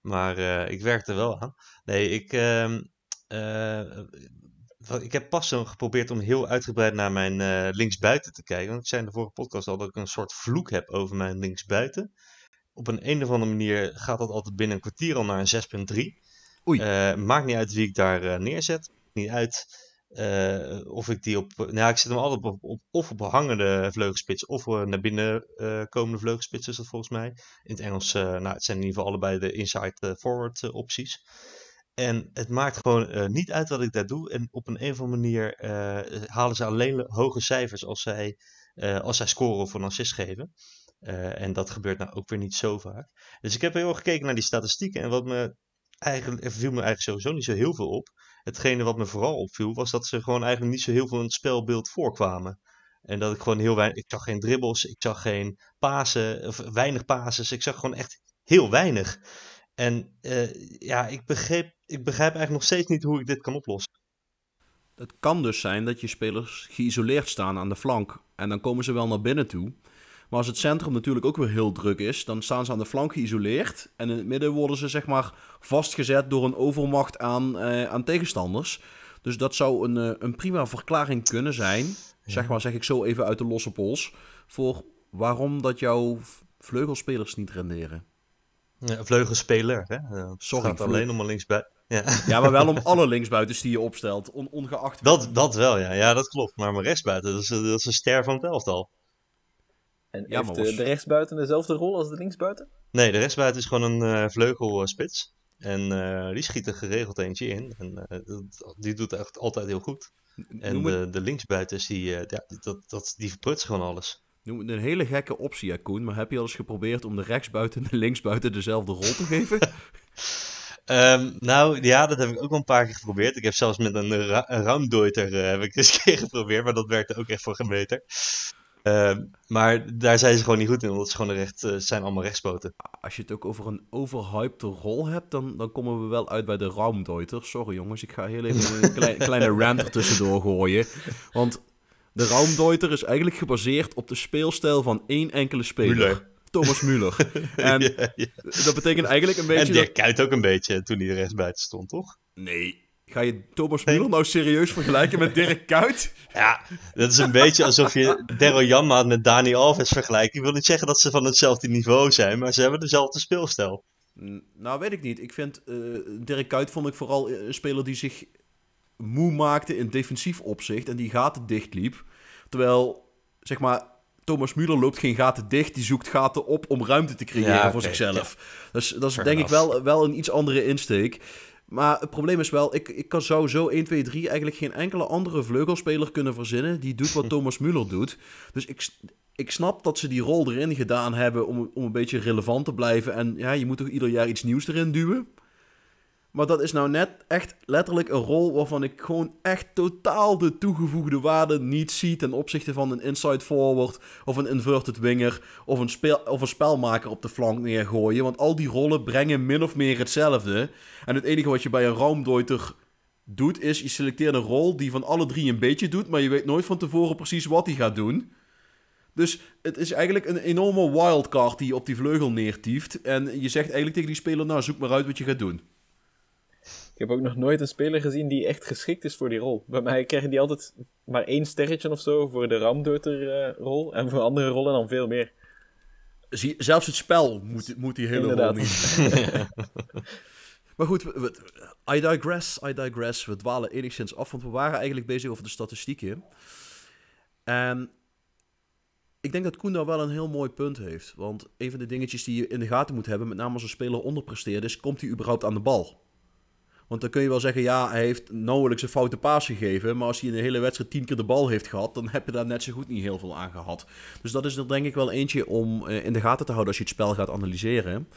C: Maar ik werk er wel aan. Nee, ik, ehm, eh, ik heb pas zo geprobeerd om heel uitgebreid naar mijn linksbuiten te kijken. Want ik zei in de vorige podcast al dat ik een soort vloek heb over mijn linksbuiten. Op een, een of andere manier gaat dat altijd binnen een kwartier al naar een 6.3.
A: Oei.
C: Eh, maakt niet uit wie ik daar eh, neerzet. Niet uit eh, of ik die op. Nou, ik zet hem altijd op, op, of op hangende vleugelspits of naar binnen komende vleugelspits is dat volgens mij. In het Engels, nou, het zijn in ieder geval allebei de inside forward opties. En het maakt gewoon niet uit wat ik daar doe. En op een, een of andere manier halen ze alleen hoge cijfers als zij, als zij scoren of een assist geven. Eh, en dat gebeurt nou ook weer niet zo vaak. Dus ik heb heel erg gekeken naar die statistieken. En wat me eigenlijk, viel me eigenlijk sowieso niet zo heel veel op. Hetgene wat me vooral opviel, was dat ze gewoon eigenlijk niet zo heel veel in het spelbeeld voorkwamen. En dat ik gewoon heel weinig. Ik zag geen dribbles, ik zag geen pasen, of weinig pases. Ik zag gewoon echt heel weinig. En eh, ja, ik begreep, ik begrijp eigenlijk nog steeds niet hoe ik dit kan oplossen.
A: Het kan dus zijn dat je spelers geïsoleerd staan aan de flank. En dan komen ze wel naar binnen toe. Maar als het centrum natuurlijk ook weer heel druk is, dan staan ze aan de flank geïsoleerd. En in het midden worden ze zeg maar vastgezet door een overmacht aan, eh, aan tegenstanders. Dus dat zou een, eh, een prima verklaring kunnen zijn, zeg maar zeg ik zo even uit de losse pols, voor waarom dat jouw vleugelspelers niet renderen.
C: Ja, vleugelspeler, hè? Eh, Het
A: Sorry,
C: gaat alleen om een linksbij. Ja.
A: Ja, maar wel om alle linksbuitens die je opstelt, on- ongeacht...
C: Dat, dat wel, ja. Ja, dat klopt. Maar mijn rechtsbuiten, dat is, dat is een ster van het elftal.
D: En
A: Ja,
D: heeft de, de rechtsbuiten dezelfde rol als de linksbuiten?
C: Nee, de rechtsbuiten is gewoon een eh, vleugelspits. En eh, die schiet er geregeld eentje in. En eh, die doet echt altijd heel goed. En de, de linksbuitens, die, eh, ja, dat, dat, die verprutsen gewoon alles.
A: noem het een hele gekke optie, hè, Koen. Maar heb je al eens geprobeerd om de rechtsbuiten en de linksbuiten dezelfde rol te geven?
C: Ehm, nou, ja, dat heb ik ook wel een paar keer geprobeerd. Ik heb zelfs met een, ra een ruimdeuter heb ik eens een keer geprobeerd, maar dat werkte ook echt voor geen meter. Ehm, maar daar zijn ze gewoon niet goed in, omdat ze gewoon recht, eh, zijn allemaal rechtspoten.
A: Als je het ook over een overhypte rol hebt, dan, dan komen we wel uit bij de Raumdeuter. Sorry jongens, ik ga heel even een klein, kleine rant er tussendoor gooien. Want de Raumdeuter is eigenlijk gebaseerd op de speelstijl van één enkele speler.
C: Müller.
A: Thomas Müller. En
C: Ja, ja.
A: dat betekent eigenlijk een
C: En
A: beetje...
C: Dirk
A: Dat...
C: Kuyt ook een beetje toen hij er rechtsbuiten stond, toch?
A: Nee, ga je Thomas Müller nou serieus vergelijken met Dirk Kuyt?
C: Ja, dat is een beetje alsof je Daryl Janmaat met Dani Alves vergelijkt. Ik wil niet zeggen dat ze van hetzelfde niveau zijn, maar ze hebben dezelfde speelstijl.
A: Nou, weet ik niet. Ik vind eh Dirk Kuyt vond ik vooral een speler die zich moe maakte in defensief opzicht en die gaten dichtliep. Terwijl, zeg maar, Thomas Müller loopt geen gaten dicht, die zoekt gaten op om ruimte te creëren
C: Ja,
A: voor zichzelf. Dus dat is
C: Fair
A: denk ik wel, wel een iets andere insteek. Maar het probleem is wel, ik, ik kan zo 1, 2, 3 eigenlijk geen enkele andere vleugelspeler kunnen verzinnen die doet wat Thomas Müller doet. Dus ik, ik snap dat ze die rol erin gedaan hebben om, om een beetje relevant te blijven. En ja, je moet toch ieder jaar iets nieuws erin duwen. Maar dat is nou net echt letterlijk een rol waarvan ik gewoon echt totaal de toegevoegde waarde niet zie ten opzichte van een inside forward of een inverted winger of een, speel, of een spelmaker op de flank neergooien. Want al die rollen brengen min of meer hetzelfde. En het enige wat je bij een raumdeuter doet is je selecteert een rol die van alle drie een beetje doet, maar je weet nooit van tevoren precies wat hij gaat doen. Dus het is eigenlijk een enorme wildcard die je op die vleugel neertieft. En je zegt eigenlijk tegen die speler, nou zoek maar uit wat je gaat doen.
D: Ik heb ook nog nooit een speler gezien die echt geschikt is voor die rol. Bij mij krijgen die altijd maar één sterretje of zo voor de Ramdeuter-rol. en voor andere rollen dan veel meer.
A: Zie, zelfs het spel moet, moet die hele
D: Inderdaad.
A: rol niet. maar goed, we, we- I digress, I digress. We dwalen enigszins af, want we waren eigenlijk bezig over de statistieken. En ik denk dat Koen daar wel een heel mooi punt heeft. Want een van de dingetjes die je in de gaten moet hebben, met name als een speler onderpresteert, is: komt hij überhaupt aan de bal? Want dan kun je wel zeggen, ja, hij heeft nauwelijks een foute paas gegeven. Maar als hij in de hele wedstrijd tien keer de bal heeft gehad, dan heb je daar net zo goed niet heel veel aan gehad. Dus dat is er denk ik wel eentje om eh, in de gaten te houden als je het spel gaat analyseren.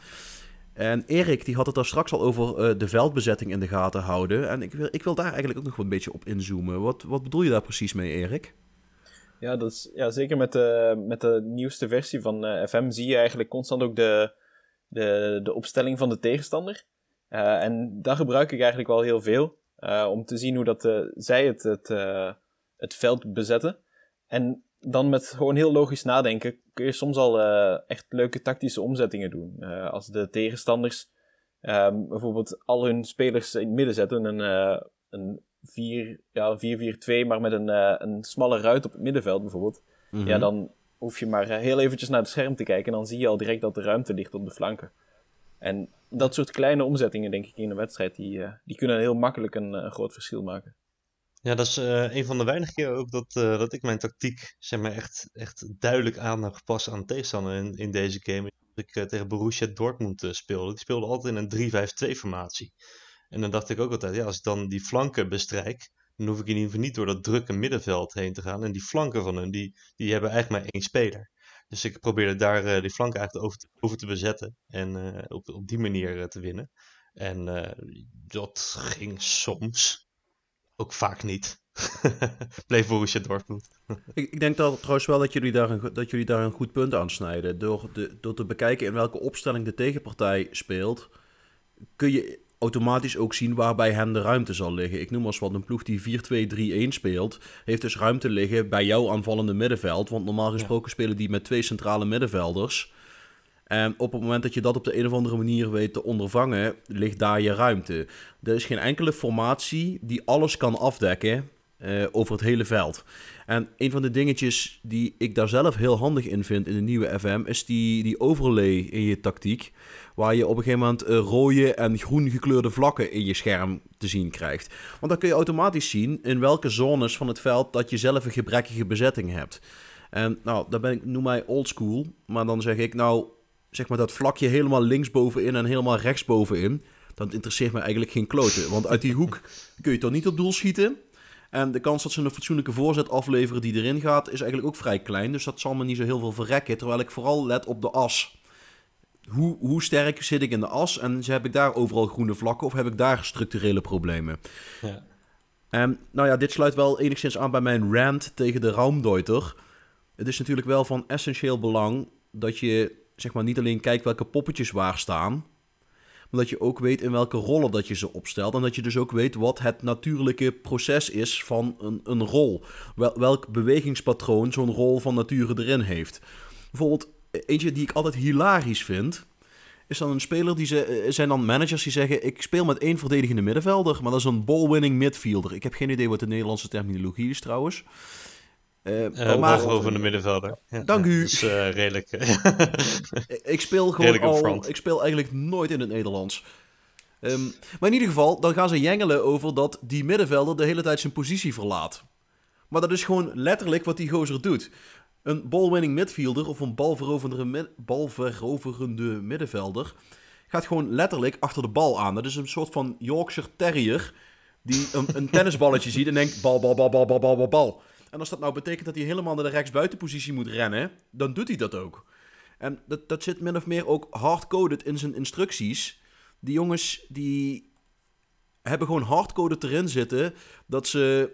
A: En Erik, die had het daar straks al over eh, de veldbezetting in de gaten houden. En ik wil, ik wil daar eigenlijk ook nog een beetje op inzoomen. Wat, wat bedoel je daar precies mee, Erik?
D: Ja, dat is, ja zeker met de, met de nieuwste versie van eh, FM zie je eigenlijk constant ook de, de, de opstelling van de tegenstander. Eh, en daar gebruik ik eigenlijk wel heel veel. eh, om te zien hoe dat, eh, zij het, het, het veld bezetten. En dan met gewoon heel logisch nadenken kun je soms al echt leuke tactische omzettingen doen. Als de tegenstanders ehm, bijvoorbeeld al hun spelers in het midden zetten, een, een 4, ja, 4-4-2, maar met een, een smalle ruit op het middenveld bijvoorbeeld. Ja, dan hoef je maar heel eventjes naar het scherm te kijken en dan zie je al direct dat er ruimte ligt op de flanken. En dat soort kleine omzettingen, denk ik, in een wedstrijd, die, eh, die kunnen heel makkelijk een, eh, groot verschil maken.
C: Ja, dat is eh, een van de weinige keren ook dat, dat ik mijn tactiek zeg maar, echt, echt duidelijk aan heb gepast aan de tegenstander in, in deze game. Dat ik tegen Borussia Dortmund speelde. Die speelde altijd in een 3-5-2 formatie. En dan dacht ik ook altijd, ja, als ik dan die flanken bestrijk, dan hoef ik in ieder geval niet door dat drukke middenveld heen te gaan. En die flanken van hun, die, die hebben eigenlijk maar één speler. Dus ik probeerde daar eh, die flanken eigenlijk over te, over te bezetten en eh, op, op die manier eh, te winnen. En dat ging soms. Ook vaak niet. Bleef Borussia Dortmund.
A: Ik, ik denk dat, trouwens wel dat jullie, daar een, dat jullie daar een goed punt aan snijden. Door, de, door te bekijken in welke opstelling de tegenpartij speelt, kun je automatisch ook zien waar bij hen de ruimte zal liggen. Ik noem als wat een ploeg die 4-2-3-1 speelt, heeft dus ruimte liggen bij jouw aanvallende middenveld. Want normaal gesproken spelen die met twee centrale middenvelders. En op het moment dat je dat op de een of andere manier weet te ondervangen, ligt daar je ruimte. Er is geen enkele formatie die alles kan afdekken eh, over het hele veld. En een van de dingetjes die ik daar zelf heel handig in vind in de nieuwe FM, is die, die overlay in je tactiek. Waar je op een gegeven moment eh, rode en groen gekleurde vlakken in je scherm te zien krijgt. Want dan kun je automatisch zien in welke zones van het veld dat je zelf een gebrekkige bezetting hebt. En nou, daar ben ik, noem mij oldschool. Maar dan zeg ik nou, zeg maar dat vlakje helemaal linksbovenin en helemaal rechtsbovenin. dan interesseert me eigenlijk geen kloten. Want uit die hoek kun je toch niet op doel schieten. En de kans dat ze een fatsoenlijke voorzet afleveren die erin gaat, is eigenlijk ook vrij klein. Dus dat zal me niet zo heel veel verrekken. Terwijl ik vooral let op de as. Hoe, hoe sterk zit ik in de as? En heb ik daar overal groene vlakken of heb ik daar structurele problemen? Ja. En nou ja, dit sluit wel enigszins aan bij mijn rant tegen de Raumdeuter. Het is natuurlijk wel van essentieel belang dat je zeg maar niet alleen kijkt welke poppetjes waar staan, maar dat je ook weet in welke rollen dat je ze opstelt. En dat je dus ook weet wat het natuurlijke proces is van een, een rol. Wel, welk bewegingspatroon zo'n rol van nature erin heeft. Bijvoorbeeld, eentje die ik altijd hilarisch vind, is dan een speler die ze eh, zijn dan managers die zeggen: Ik speel met één verdedigende middenvelder, maar dat is een ball-winning midfielder. Ik heb geen idee wat de Nederlandse terminologie is trouwens.
C: Uh, maar over de middenvelder.
A: Ja, Dank u.
C: is uh, redelijk.
A: ik speel gewoon al. Ik speel eigenlijk nooit in het Nederlands. Um, maar in ieder geval, dan gaan ze jengelen over dat die middenvelder de hele tijd zijn positie verlaat. Maar dat is gewoon letterlijk wat die gozer doet. Een ball-winning midfielder of een balveroverende, balveroverende middenvelder gaat gewoon letterlijk achter de bal aan. Dat is een soort van Yorkshire Terrier die een, een tennisballetje ziet en denkt bal, bal, bal, bal, bal, bal, bal, bal. En als dat nou betekent dat hij helemaal naar de rechtsbuitenpositie moet rennen, dan doet hij dat ook. En dat, dat zit min of meer ook hardcoded in zijn instructies. Die jongens die hebben gewoon hardcoded erin zitten dat ze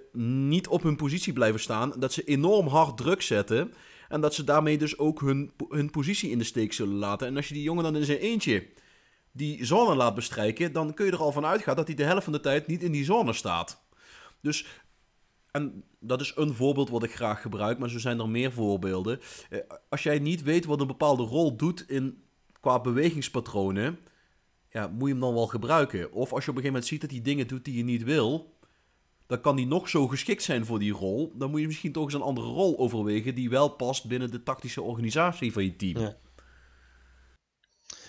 A: niet op hun positie blijven staan. Dat ze enorm hard druk zetten. En dat ze daarmee dus ook hun, hun positie in de steek zullen laten. En als je die jongen dan in zijn eentje die zone laat bestrijken, dan kun je er al van uitgaan dat hij de helft van de tijd niet in die zone staat. Dus en dat is een voorbeeld wat ik graag gebruik, maar zo zijn er meer voorbeelden. Eh, als jij niet weet wat een bepaalde rol doet in, qua bewegingspatronen, ja, moet je hem dan wel gebruiken. Of als je op een gegeven moment ziet dat hij dingen doet die je niet wil, dan kan die nog zo geschikt zijn voor die rol. Dan moet je misschien toch eens een andere rol overwegen die wel past binnen de tactische organisatie van je team. Ja.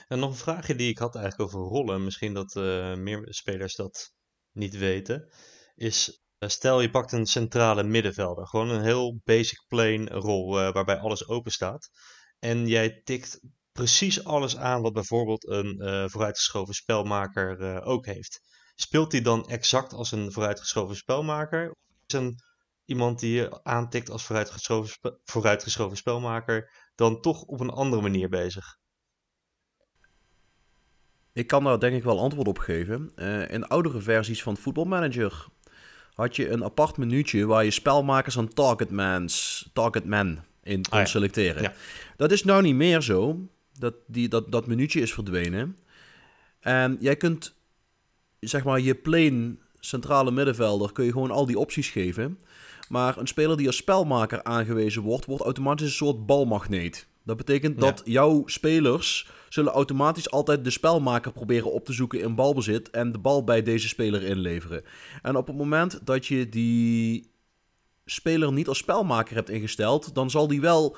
C: En nog een vraagje die ik had eigenlijk over rollen, misschien dat uh, meer spelers dat niet weten, is eh, stel je pakt een centrale middenvelder, gewoon een heel basic plain rol uh, waarbij alles open staat. En jij tikt precies alles aan wat bijvoorbeeld een uh, vooruitgeschoven spelmaker ook heeft. Speelt hij dan exact als een vooruitgeschoven spelmaker? Of is een, iemand die je aantikt als vooruitgeschoven, vooruitgeschoven spelmaker dan toch op een andere manier bezig?
A: Ik kan daar denk ik wel antwoord op geven. in oudere versies van Football Manager had je een apart minuutje waar je spelmakers en targetmans, targetman in kon ah, selecteren. Dat is nou niet meer zo. Dat, die, dat, dat minuutje is verdwenen. En jij kunt, zeg maar, je plane centrale middenvelder kun je gewoon al die opties geven. Maar een speler die als spelmaker aangewezen wordt, wordt automatisch een soort balmagneet. Dat betekent dat jouw spelers zullen automatisch altijd de spelmaker proberen op te zoeken in balbezit en de bal bij deze speler inleveren. En op het moment dat je die speler niet als spelmaker hebt ingesteld, dan zal die wel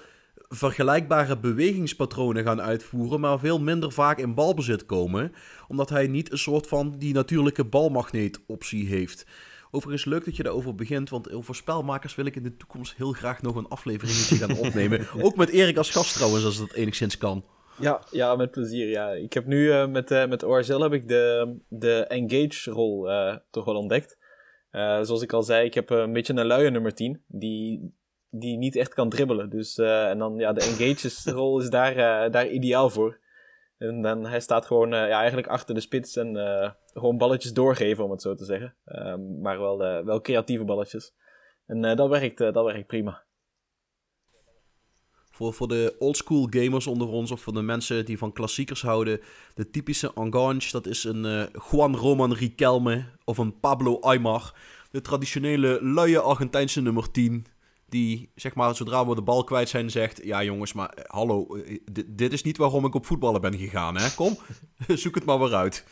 A: vergelijkbare bewegingspatronen gaan uitvoeren, maar veel minder vaak in balbezit komen, omdat hij niet een soort van die natuurlijke balmagneet optie heeft. Overigens leuk dat je daarover begint, want over spelmakers wil ik in de toekomst heel graag nog een aflevering gaan opnemen. Ook met Erik als gast trouwens, als dat enigszins kan.
D: Ja, ja, met plezier. Ja. Ik heb nu uh, met, uh, met ORZL heb ik de, de engage-rol uh, toch wel ontdekt. zoals ik al zei, ik heb een beetje een luie nummer 10, die, die niet echt kan dribbelen. Dus, en dan, ja, de engage-rol is daar, daar ideaal voor. En dan, hij staat gewoon ja, eigenlijk achter de spits en gewoon balletjes doorgeven, om het zo te zeggen. Ehm, maar wel, wel creatieve balletjes. En dat, werkt, dat werkt prima.
A: Voor, voor de oldschool gamers onder ons of voor de mensen die van klassiekers houden. De typische Enganche, dat is een Juan Roman Riquelme of een Pablo Aymar. De traditionele luie Argentijnse nummer 10. Die, zeg maar, zodra we de bal kwijt zijn, zegt... Ja jongens, maar eh, hallo, eh, dit is niet waarom ik op voetballen ben gegaan, hè? Kom, zoek het maar weer uit.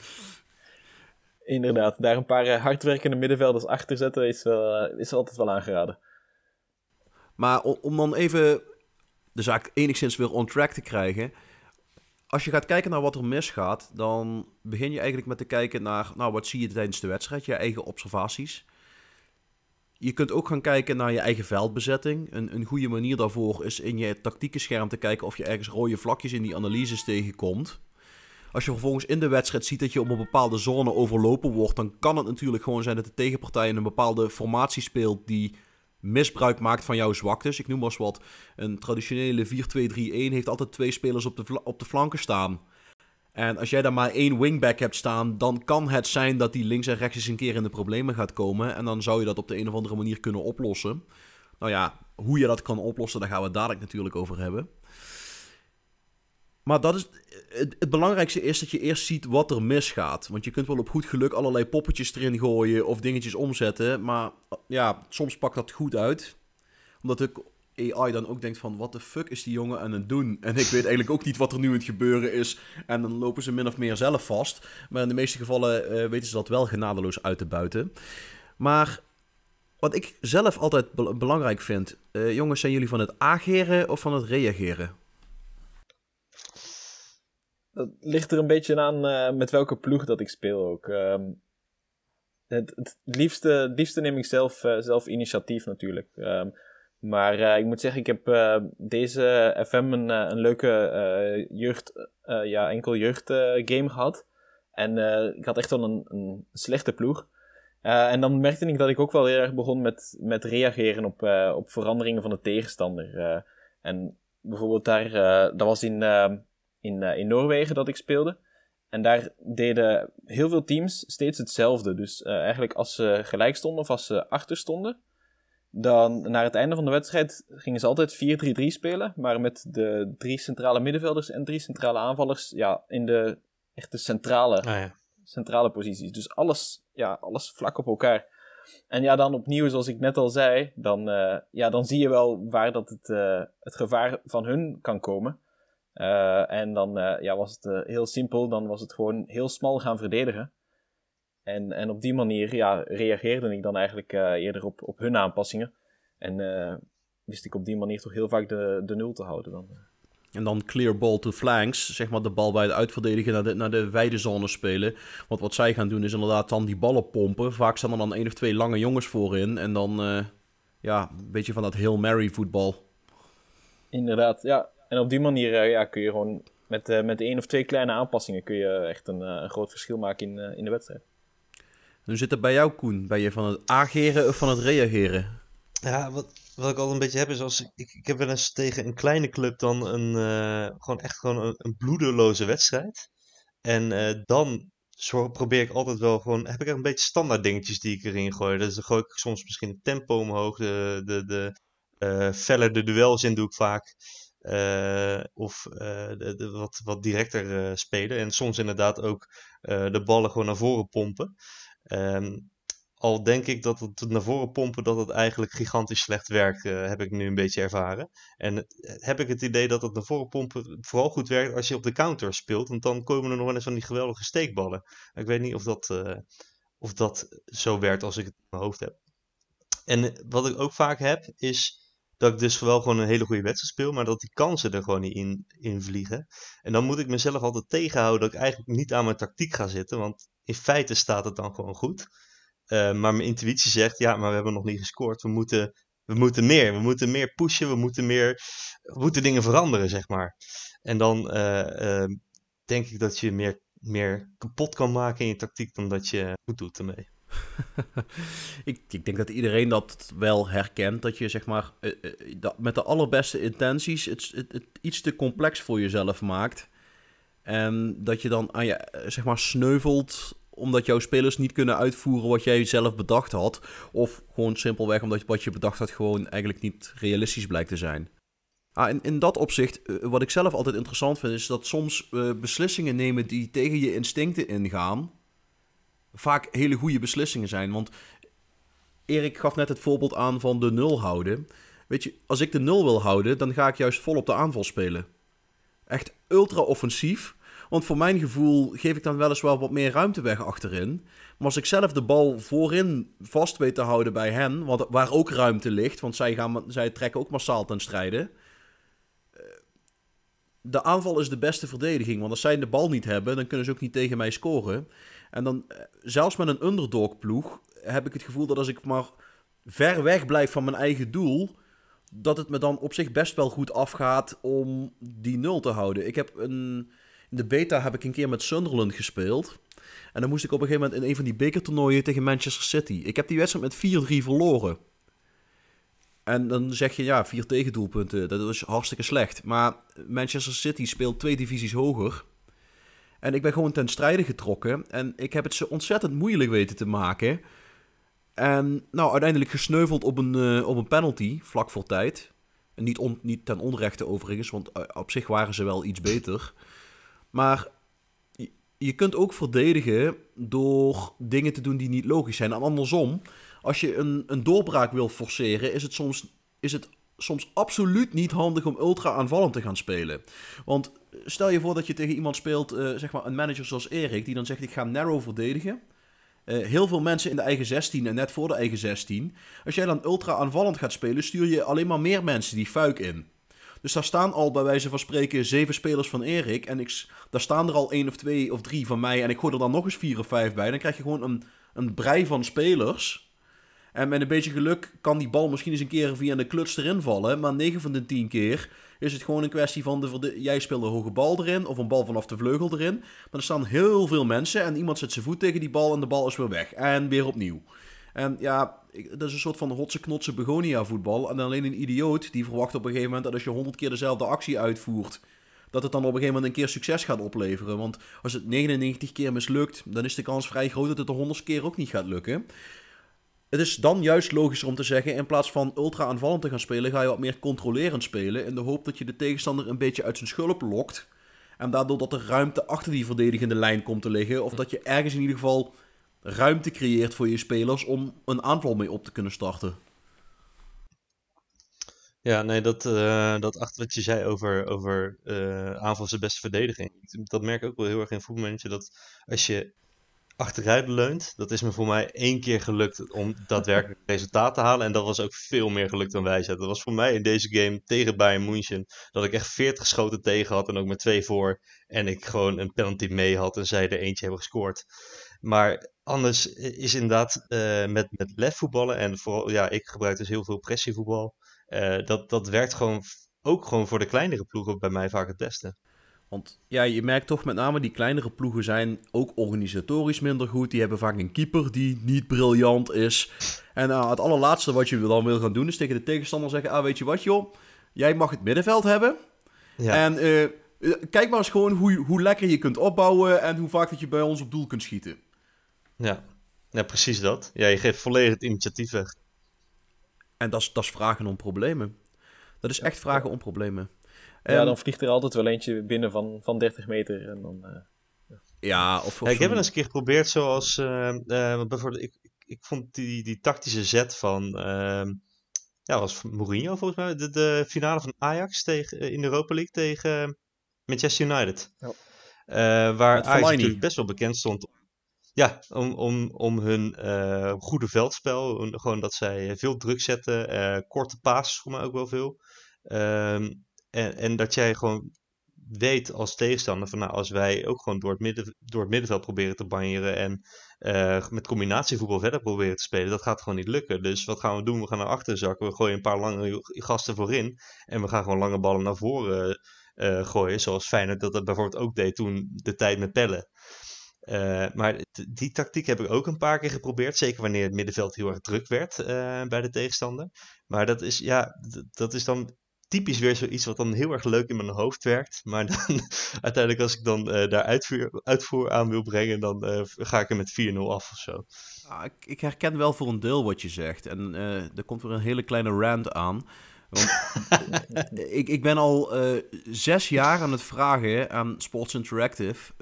D: Inderdaad, daar een paar hardwerkende middenvelders achter zetten is, wel, is altijd wel aangeraden.
A: Maar om dan even de zaak enigszins weer on track te krijgen. Als je gaat kijken naar wat er misgaat, dan begin je eigenlijk met te kijken naar, nou, wat zie je tijdens de wedstrijd, je eigen observaties. Je kunt ook gaan kijken naar je eigen veldbezetting. Een, een goede manier daarvoor is in je tactieke scherm te kijken of je ergens rode vlakjes in die analyses tegenkomt. Als je vervolgens in de wedstrijd ziet dat je op een bepaalde zone overlopen wordt, dan kan het natuurlijk gewoon zijn dat de tegenpartij een bepaalde formatie speelt die misbruik maakt van jouw zwaktes. Ik noem maar eens wat. Een traditionele 4-2-3-1 heeft altijd twee spelers op de, op de flanken staan. En als jij daar maar één wingback hebt staan, dan kan het zijn dat die links en rechts eens een keer in de problemen gaat komen. En dan zou je dat op de een of andere manier kunnen oplossen. Nou ja, hoe je dat kan oplossen, daar gaan we het dadelijk natuurlijk over hebben. Maar dat is, het, het, belangrijkste is dat je eerst ziet wat er misgaat. Want je kunt wel op goed geluk allerlei poppetjes erin gooien of dingetjes omzetten. Maar ja, soms pakt dat goed uit. Omdat ik AI dan ook denkt van, wat de fuck is die jongen aan het doen? En ik weet eigenlijk ook niet wat er nu aan het gebeuren is. En dan lopen ze min of meer zelf vast. Maar in de meeste gevallen uh, weten ze dat wel genadeloos uit te buiten. Maar wat ik zelf altijd belangrijk vind... Uh, jongens, zijn jullie van het ageren of van het reageren?
D: Dat ligt er een beetje aan uh, met welke ploeg dat ik speel ook. Um, het, het, liefste, neem ik zelf, zelf initiatief natuurlijk. Um, maar uh, ik moet zeggen, ik heb deze FM een, een leuke jeugd, ja, enkel jeugd game gehad. En ik had echt wel een, slechte ploeg. en dan merkte ik dat ik ook wel heel erg begon met, met reageren op, op veranderingen van de tegenstander. en bijvoorbeeld daar, was in, in, in Noorwegen dat ik speelde. En daar deden heel veel teams steeds hetzelfde. Dus eigenlijk als ze gelijk stonden of als ze achter stonden, dan, naar het einde van de wedstrijd gingen ze altijd 4-3-3 spelen. Maar met de drie centrale middenvelders en drie centrale aanvallers ja, in de echte centrale, ah, ja. centrale posities. Dus alles, ja, alles vlak op elkaar. En ja, dan opnieuw, zoals ik net al zei, dan, uh, ja, dan zie je wel waar dat het, uh, het gevaar van hun kan komen. Uh, en dan ja, was het heel simpel, dan was het gewoon heel smal gaan verdedigen. En, en op die manier ja, reageerde ik dan eigenlijk eerder op, op hun aanpassingen. En wist ik op die manier toch heel vaak de, de nul te houden dan.
A: En dan clear ball to flanks, zeg maar de bal bij het uitverdedigen naar de, naar de wijde zone spelen. Want wat zij gaan doen is inderdaad dan die ballen pompen. Vaak staan er dan één of twee lange jongens voorin. En dan, ja, een beetje van dat Hail Mary voetbal.
D: Inderdaad, ja. En op die manier ja, kun je gewoon met, met één of twee kleine aanpassingen kun je echt een, een groot verschil maken in, in de wedstrijd.
A: Hoe zit het bij jou, Koen? Ben je van het ageren of van het reageren?
C: Ja, wat, wat ik al een beetje heb is als ik, ik heb wel eens tegen een kleine club dan een uh, gewoon echt gewoon een, een bloedeloze wedstrijd. En uh, dan zo probeer ik altijd wel gewoon, heb ik een beetje standaard dingetjes die ik erin gooi. Dus dan gooi ik soms misschien het tempo omhoog, de, de, de uh, feller de duels in doe ik vaak. Uh, of de, de, wat, wat directer spelen. En soms inderdaad ook de ballen gewoon naar voren pompen. Um, al denk ik dat het naar voren pompen dat het eigenlijk gigantisch slecht werkt, heb ik nu een beetje ervaren. En eh, heb ik het idee dat het naar voren pompen vooral goed werkt als je op de counter speelt. Want dan komen er nog wel eens van die geweldige steekballen. Ik weet niet of dat, of dat zo werkt als ik het in mijn hoofd heb. En wat ik ook vaak heb, is dat ik dus wel gewoon een hele goede wedstrijd speel, maar dat die kansen er gewoon niet in, vliegen. En dan moet ik mezelf altijd tegenhouden dat ik eigenlijk niet aan mijn tactiek ga zitten, want in feite staat het dan gewoon goed. Uh, maar mijn intuïtie zegt, ja, maar we hebben nog niet gescoord. We moeten, we moeten meer. We moeten meer pushen. We moeten meer. We moeten dingen veranderen, zeg maar. En dan uh, uh, denk ik dat je meer, meer kapot kan maken in je tactiek dan dat je goed doet ermee.
A: ik, ik, denk dat iedereen dat wel herkent. Dat je zeg maar dat met de allerbeste intenties het, het, iets te complex voor jezelf maakt. En dat je dan aan je zeg maar sneuvelt omdat jouw spelers niet kunnen uitvoeren wat jij zelf bedacht had. Of gewoon simpelweg omdat wat je bedacht had gewoon eigenlijk niet realistisch blijkt te zijn. Ah, in, in dat opzicht, eh, wat ik zelf altijd interessant vind, is dat soms beslissingen nemen die tegen je instincten ingaan, vaak hele goede beslissingen zijn. Want Erik gaf net het voorbeeld aan van de nul houden. Weet je, als ik de nul wil houden, dan ga ik juist vol op de aanval spelen. Echt ultra offensief. Want voor mijn gevoel geef ik dan weliswaar wat meer ruimte weg achterin. Maar als ik zelf de bal voorin vast weet te houden bij hen, want, waar ook ruimte ligt, want zij, gaan, zij trekken ook massaal ten strijde. Eh, de aanval is de beste verdediging, want als zij de bal niet hebben, dan kunnen ze ook niet tegen mij scoren. En dan, eh, zelfs met een underdog ploeg, heb ik het gevoel dat als ik maar ver weg blijf van mijn eigen doel, dat het me dan op zich best wel goed afgaat om die nul te houden. Ik heb een in de beta heb ik een keer met Sunderland gespeeld. En dan moest ik op een gegeven moment in een van die bekertoernooien tegen Manchester City. Ik heb die wedstrijd met 4-3 verloren. En dan zeg je, ja, vier tegendoelpunten, dat is hartstikke slecht. Maar Manchester City speelt twee divisies hoger. En ik ben gewoon ten strijde getrokken. En ik heb het zo ontzettend moeilijk weten te maken. En nou, uiteindelijk gesneuveld op een, uh, op een penalty, vlak voor tijd. En niet, niet ten onrechte overigens, want uh, op zich waren ze wel iets beter. Maar je, je kunt ook verdedigen door dingen te doen die niet logisch zijn. En andersom, als je een, een doorbraak wil forceren, is het soms, is het soms absoluut niet handig om ultra aanvallend te gaan spelen. Want stel je voor dat je tegen iemand speelt, uh, zeg maar een manager zoals Erik, die dan zegt ik ga narrow verdedigen. Uh, heel veel mensen in de eigen 16 en net voor de eigen 16. Als jij dan ultra aanvallend gaat spelen, stuur je alleen maar meer mensen die fuik in. Dus daar staan al bij wijze van spreken zeven spelers van Erik. En ik, daar staan er al één of twee of drie van mij. En ik gooi er dan nog eens vier of vijf bij. Dan krijg je gewoon een, een brei van spelers. En met een beetje geluk kan die bal misschien eens een keer via de kluts erin vallen. Maar 9 van de 10 keer is het gewoon een kwestie van... De, jij speelt een hoge bal erin of een bal vanaf de vleugel erin. Maar er staan heel veel mensen en iemand zet zijn voet tegen die bal en de bal is weer weg. En weer opnieuw. En ja, dat is een soort van hotse knotse begonia voetbal. En alleen een idioot die verwacht op een gegeven moment dat als je 100 keer dezelfde actie uitvoert... dat het dan op een gegeven moment een keer succes gaat opleveren. Want als het 99 keer mislukt, dan is de kans vrij groot dat het de 100 keer ook niet gaat lukken. Het is dan juist logischer om te zeggen, in plaats van ultra aanvallend te gaan spelen, ga je wat meer controlerend spelen. In de hoop dat je de tegenstander een beetje uit zijn schulp lokt. En daardoor dat er ruimte achter die verdedigende lijn komt te liggen. Of dat je ergens in ieder geval ruimte creëert voor je spelers om een aanval mee op te kunnen starten.
C: Ja, nee, dat, uh, dat achter wat je zei over, over uh, aanval zijn beste verdediging. Dat merk ik ook wel heel erg in voetbalmanager. Dat als je achteruit leunt. Dat is me voor mij één keer gelukt om daadwerkelijk resultaat te halen. En dat was ook veel meer gelukt dan wij zetten. Dat was voor mij in deze game tegen Bayern München. Dat ik echt 40 schoten tegen had en ook met twee voor. En ik gewoon een penalty mee had en zij er eentje hebben gescoord. Maar anders is inderdaad uh, met, met lef voetballen. En vooral, ja, ik gebruik dus heel veel pressievoetbal. Uh, dat, dat werkt gewoon ook gewoon voor de kleinere ploegen bij mij vaak het beste.
A: Want ja, je merkt toch met name die kleinere ploegen zijn ook organisatorisch minder goed. Die hebben vaak een keeper die niet briljant is. En uh, het allerlaatste wat je dan wil gaan doen is tegen de tegenstander zeggen... Ah, weet je wat joh, jij mag het middenveld hebben. Ja. En uh, kijk maar eens gewoon hoe, hoe lekker je kunt opbouwen... en hoe vaak dat je bij ons op doel kunt schieten.
C: Ja, ja precies dat. Ja, je geeft volledig het initiatief weg.
A: En dat is, dat is vragen om problemen. Dat is echt vragen om problemen.
D: Ja, dan vliegt er altijd wel eentje binnen van, van 30 meter. En dan, uh,
A: ja. of,
C: of ja, ik heb het eens een keer geprobeerd zoals... Uh, uh, bijvoorbeeld, ik, ik vond die, die tactische zet van... Uh, ja, was Mourinho volgens mij. De, de finale van Ajax tegen, in de Europa League tegen Manchester United. Ja. waar Met Ajax natuurlijk best wel bekend stond ja, om, om, om hun uh, goede veldspel. Gewoon dat zij veel druk zetten. Uh, korte passes voor mij ook wel veel. Uh, en, en dat jij gewoon weet als tegenstander van nou, als wij ook gewoon door het, midden, door het middenveld proberen te banjeren en uh, met combinatievoetbal verder proberen te spelen, dat gaat gewoon niet lukken. Dus wat gaan we doen? We gaan naar achter zakken, we gooien een paar lange gasten voorin en we gaan gewoon lange ballen naar voren uh, gooien, zoals Feyenoord dat dat bijvoorbeeld ook deed toen de tijd met pellen. Uh, maar die tactiek heb ik ook een paar keer geprobeerd. Zeker wanneer het middenveld heel erg druk werd bij de tegenstander. Maar dat is, ja, dat is dan typisch weer zoiets wat dan heel erg leuk in mijn hoofd werkt. Maar dan uiteindelijk als ik dan uh, daar uitvoer, uitvoer, aan wil brengen, dan uh, ga ik er met 4-0 af of zo.
A: Ah, ik, ik, herken wel voor een deel wat je zegt. En uh, er komt weer een hele kleine rant aan. Want ik, ik ben al zes jaar aan het vragen aan Sports Interactive,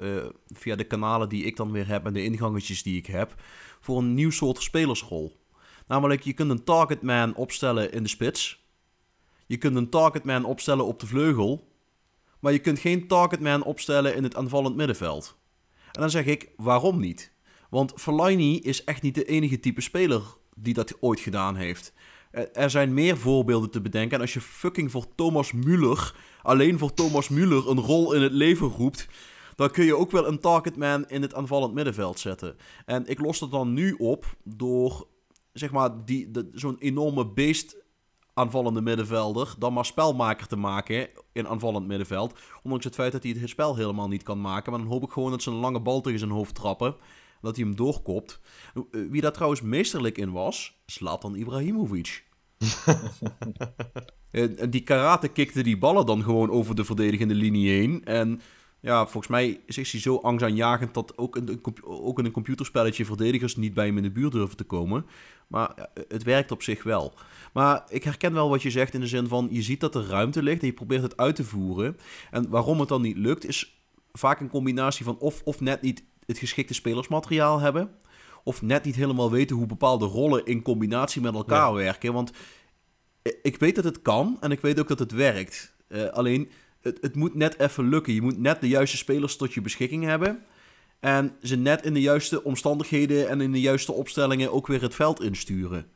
A: via de kanalen die ik dan weer heb en de ingangetjes die ik heb, voor een nieuw soort spelersrol. Namelijk, je kunt een targetman opstellen in de spits. Je kunt een targetman opstellen op de vleugel. Maar je kunt geen targetman opstellen in het aanvallend middenveld. En dan zeg ik, waarom niet? Want Fellaini is echt niet de enige type speler die dat ooit gedaan heeft. Er zijn meer voorbeelden te bedenken. En als je fucking voor Thomas Müller, alleen voor Thomas Müller, een rol in het leven roept. Dan kun je ook wel een targetman in het aanvallend middenveld zetten. En ik los dat dan nu op door, zeg maar, die, zo'n enorme beest aanvallende middenvelder dan maar spelmaker te maken in aanvallend middenveld. Ondanks het feit dat hij het spel helemaal niet kan maken. Maar dan hoop ik gewoon dat ze een lange bal tegen zijn hoofd trappen. Dat hij hem doorkopt. Eh, Wie daar trouwens meesterlijk in was, Zlatan Ibrahimovic. En en die karate kikte die ballen dan gewoon over de verdedigende linie heen. En ja, volgens mij is hij zo angstaanjagend dat ook in, ook in een computerspelletje verdedigers niet bij hem in de buurt durven te komen. Maar ja, het werkt op zich wel. Maar ik herken wel wat je zegt in de zin van je ziet dat er ruimte ligt en je probeert het uit te voeren. En waarom het dan niet lukt is vaak een combinatie van of, of net niet het geschikte spelersmateriaal hebben. Of net niet helemaal weten hoe bepaalde rollen in combinatie met elkaar werken. Want ik weet dat het kan en ik weet ook dat het werkt. Eh, alleen, het, het moet net even lukken. Je moet net de juiste spelers tot je beschikking hebben. En ze net in de juiste omstandigheden en in de juiste opstellingen ook weer het veld insturen.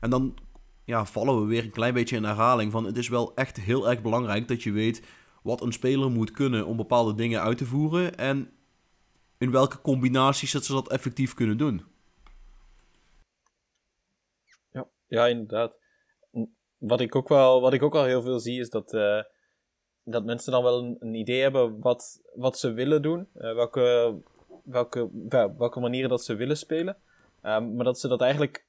A: En dan ja, vallen we weer een klein beetje in herhaling van... het is wel echt heel erg belangrijk dat je weet wat een speler moet kunnen... om bepaalde dingen uit te voeren en in welke combinaties dat ze dat effectief kunnen doen.
D: Ja, ja inderdaad. Wat ik, ook wel, wat ik ook al heel veel zie is dat, eh, dat mensen dan wel een, idee hebben wat, wat ze willen doen. eh, welke, welke, welke manieren dat ze willen spelen. Ehm, maar dat ze dat eigenlijk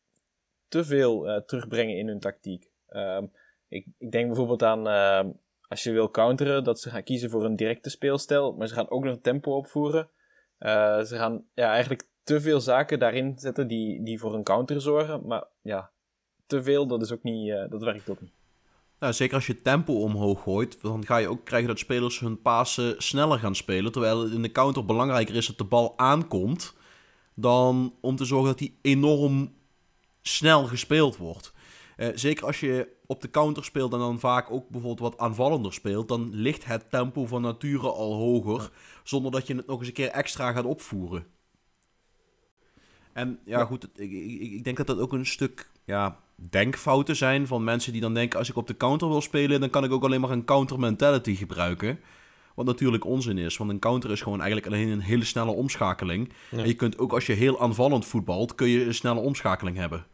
D: te veel eh, terugbrengen in hun tactiek. Ehm, ik, ik denk bijvoorbeeld aan ehm, als je wil counteren, dat ze gaan kiezen voor een directe speelstijl, maar ze gaan ook nog tempo opvoeren. Eh, ze gaan ja, eigenlijk te veel zaken daarin zetten die, die voor een counter zorgen. Maar ja, te veel, dat is ook niet, dat werkt ook niet.
A: Nou, zeker als je tempo omhoog gooit, dan ga je ook krijgen dat spelers hun pasen sneller gaan spelen. Terwijl het in de counter belangrijker is dat de bal aankomt, dan om te zorgen dat die enorm snel gespeeld wordt. Eh, zeker als je op de counter speelt en dan vaak ook bijvoorbeeld wat aanvallender speelt, dan ligt het tempo van nature al hoger, zonder dat je het nog eens een keer extra gaat opvoeren. En ja, goed, ik, ik, ik denk dat dat ook een stuk ja, denkfouten zijn van mensen die dan denken: als ik op de counter wil spelen, dan kan ik ook alleen maar een counter mentality gebruiken. Wat natuurlijk onzin is, want een counter is gewoon eigenlijk alleen een hele snelle omschakeling.
C: Ja.
A: En je kunt ook als je heel aanvallend voetbalt, kun je een snelle omschakeling hebben.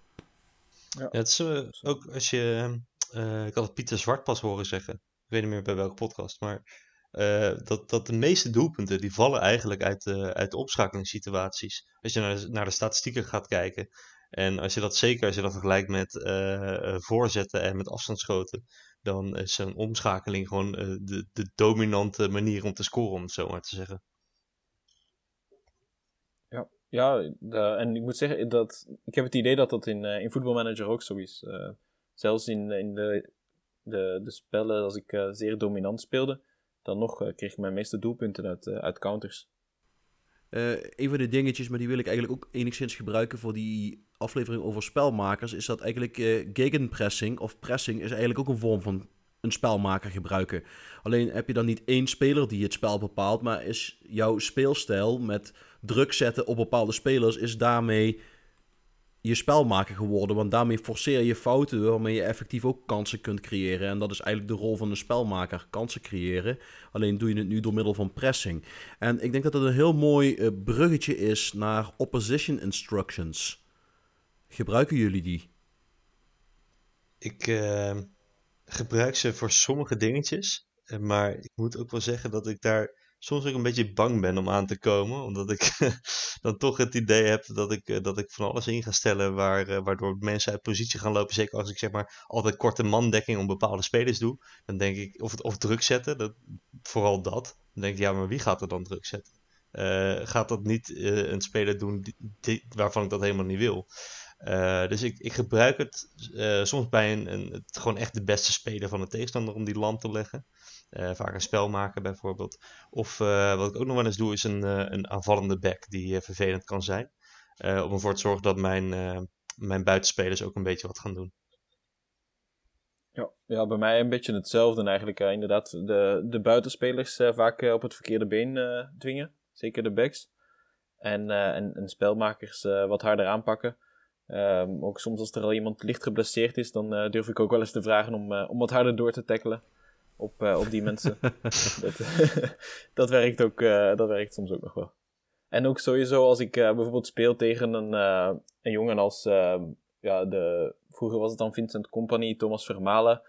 C: Ja, het is eh, ook als je. eh, ik had het Pieter Zwart pas horen zeggen. Ik weet niet meer bij welke podcast. Maar eh, dat, dat de meeste doelpunten. die vallen eigenlijk uit de, uit de opschakelingssituaties. Als je naar de, naar de statistieken gaat kijken. En als je dat zeker als je dat vergelijkt met eh, eh, voorzetten en met afstandsschoten. dan is een omschakeling gewoon eh, de, de dominante manier om te scoren, om het zo maar te zeggen.
D: Ja, ja en ik moet zeggen, dat, ik heb het idee dat dat in, in ook zo is. Zelfs in, in de, de, de spellen, als ik zeer dominant speelde, dan nog kreeg ik mijn meeste doelpunten uit, uit counters.
A: Eh, een van de dingetjes, maar die wil ik eigenlijk ook enigszins gebruiken voor die aflevering over spelmakers, is dat eigenlijk eh gegenpressing of pressing is eigenlijk ook een vorm van een spelmaker gebruiken. Alleen heb je dan niet één speler die het spel bepaalt, maar is jouw speelstijl met druk zetten op bepaalde spelers, is daarmee je spelmaker geworden. Want daarmee forceer je fouten waarmee je effectief ook kansen kunt creëren. En dat is eigenlijk de rol van een spelmaker, kansen creëren. Alleen doe je het nu door middel van pressing. En ik denk dat dat een heel mooi eh, bruggetje is naar opposition instructions. Gebruiken jullie die?
C: Ik eh, gebruik ze voor sommige dingetjes. eh, Maar ik moet ook wel zeggen dat ik daar soms ook een beetje bang ben om aan te komen. Omdat ik dan toch het idee heb dat ik, eh, dat ik van alles in ga stellen. Waar, eh, waardoor mensen uit positie gaan lopen. Zeker als ik zeg maar altijd korte mandekking om bepaalde spelers doe. Dan denk ik, of, of druk zetten, dat, vooral dat. Dan denk ik, ja, maar wie gaat er dan druk zetten? Eh, gaat dat niet een speler doen waarvan ik dat helemaal niet wil? Dus ik, ik gebruik het soms bij een, een, het, gewoon echt de beste speler van de tegenstander om die lam te leggen. Eh, vaak een spelmaker bijvoorbeeld. Of eh, wat ik ook nog wel eens doe is een, eh, een aanvallende back die vervelend kan zijn. Om ervoor te zorgen dat mijn, mijn buitenspelers ook een beetje wat gaan doen.
D: Ja, ja, bij mij een beetje hetzelfde eigenlijk. inderdaad, de, de buitenspelers vaak op het verkeerde been dwingen. Zeker de backs. En, en, en spelmakers wat harder aanpakken. Ehm, ook soms als er al iemand licht geblesseerd is, dan durf ik ook wel eens te vragen om, om wat harder door te tackelen op, eh, op die mensen. dat, dat, werkt ook, eh, dat werkt soms ook nog wel. En ook sowieso als ik eh, bijvoorbeeld speel tegen een, een jongen als, eh, ja, de, vroeger was het dan Vincent Company, Thomas Vermalen.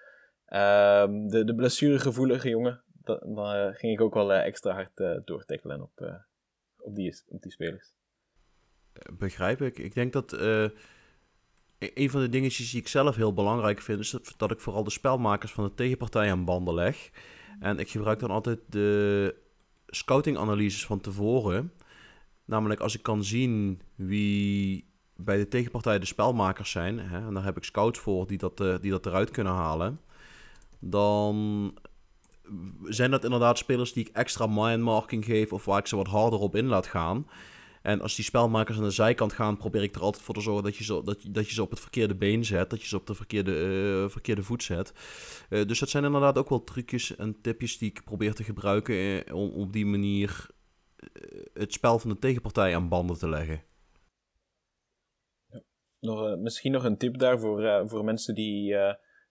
D: Ehm, de, de blessuregevoelige jongen. Da- Dan ging ik ook wel extra hard doortackelen op, op, die, op die spelers.
A: Begrijp ik. Ik denk dat een van de dingetjes die ik zelf heel belangrijk vind, is dat, dat ik vooral de spelmakers van de tegenpartij aan banden leg. En ik gebruik dan altijd de scouting-analyses van tevoren. Namelijk als ik kan zien wie bij de tegenpartij de spelmakers zijn, hè, en daar heb ik scouts voor die dat, eh, die dat eruit kunnen halen, dan zijn dat inderdaad spelers die ik extra mindmarking geef of waar ik ze wat harder op in laat gaan. En als die spelmakers aan de zijkant gaan, probeer ik er altijd voor te zorgen dat je ze, dat, dat je ze op het verkeerde been zet. Dat je ze op de verkeerde, eh, verkeerde voet zet. Eh, dus dat zijn inderdaad ook wel trucjes en tipjes die ik probeer te gebruiken eh, om op die manier het spel van de tegenpartij aan banden te leggen.
D: Nog, misschien nog een tip daar voor, mensen die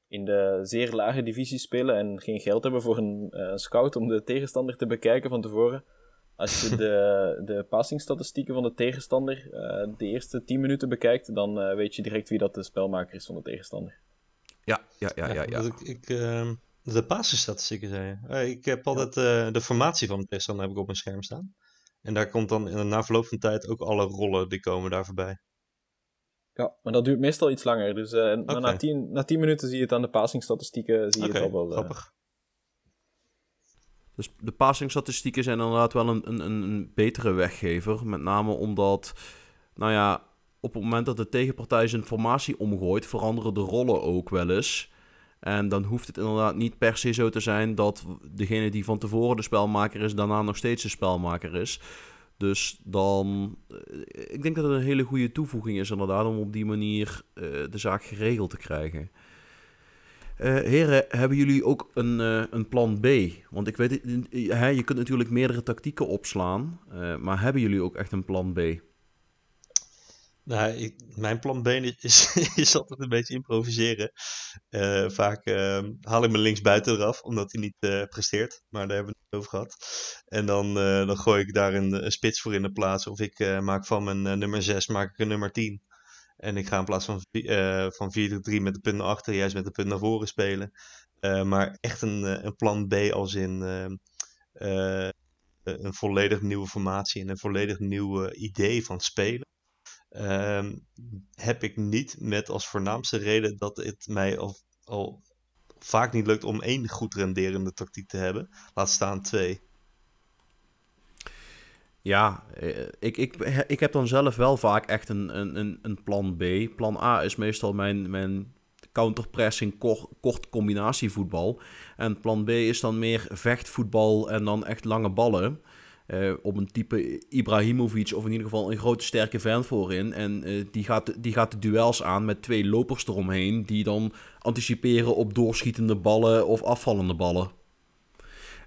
D: in de zeer lage divisie spelen en geen geld hebben voor een scout om de tegenstander te bekijken van tevoren. Als je de, de passingstatistieken van de tegenstander eh, de eerste 10 minuten bekijkt, dan eh, weet je direct wie dat de spelmaker is van de tegenstander.
A: Ja, ja, ja, ja. ja.
C: dat Ik, ik, ehm, de basisstatistieken zei je. Eh, ik heb altijd eh, de formatie van de tegenstander heb ik op mijn scherm staan. En daar komt dan in, na verloop van tijd ook alle rollen die komen daar voorbij.
D: Ja, maar dat duurt meestal iets langer. Dus eh, na, 10, na 10 minuten zie je het aan de passingstatistieken zie je
C: Oké,
D: het al wel.
C: grappig.
A: Dus de passingstatistieken zijn inderdaad wel een, een, een betere weggever. Met name omdat, nou ja, op het moment dat de tegenpartij zijn formatie omgooit, veranderen de rollen ook wel eens. En dan hoeft het inderdaad niet per se zo te zijn dat degene die van tevoren de spelmaker is, daarna nog steeds de spelmaker is. Dus dan, eh, ik denk dat het een hele goede toevoeging is inderdaad om op die manier eh, de zaak geregeld te krijgen. Eh, heren, hebben jullie ook een, eh, een plan B? Want ik weet, je kunt natuurlijk meerdere tactieken opslaan, eh, maar hebben jullie ook echt een plan B?
C: Nou, mijn plan B is, is altijd een beetje improviseren. Vaak ehm, haal ik me linksbuiten eraf, omdat hij niet presteert. Maar daar hebben we het over gehad. En dan, dan gooi ik daar een, spits voor in de plaats. Of ik maak van mijn nummer 6 maak ik een nummer 10. En ik ga in plaats van, eh, van 4-3 met de punt naar achter, juist met de punt naar voren spelen. Eh, maar echt een, eh, een plan B als in ehm, eh, een volledig nieuwe formatie en een volledig nieuw idee van spelen. Ehm, heb ik niet met als voornaamste reden dat het mij al vaak niet lukt om één goed renderende tactiek te hebben. Laat staan twee.
A: Ja, eh, ik, ik, ik heb dan zelf wel vaak echt een, een, een, plan B. Plan A is meestal mijn, mijn counterpressing kort, combinatievoetbal. En plan B is dan meer vechtvoetbal en dan echt lange ballen. Eh, op een type Ibrahimovic of in ieder geval een grote sterke vent voorin. En eh, die, gaat, die gaat de duels aan met twee lopers eromheen... die dan anticiperen op doorschietende ballen of afvallende ballen.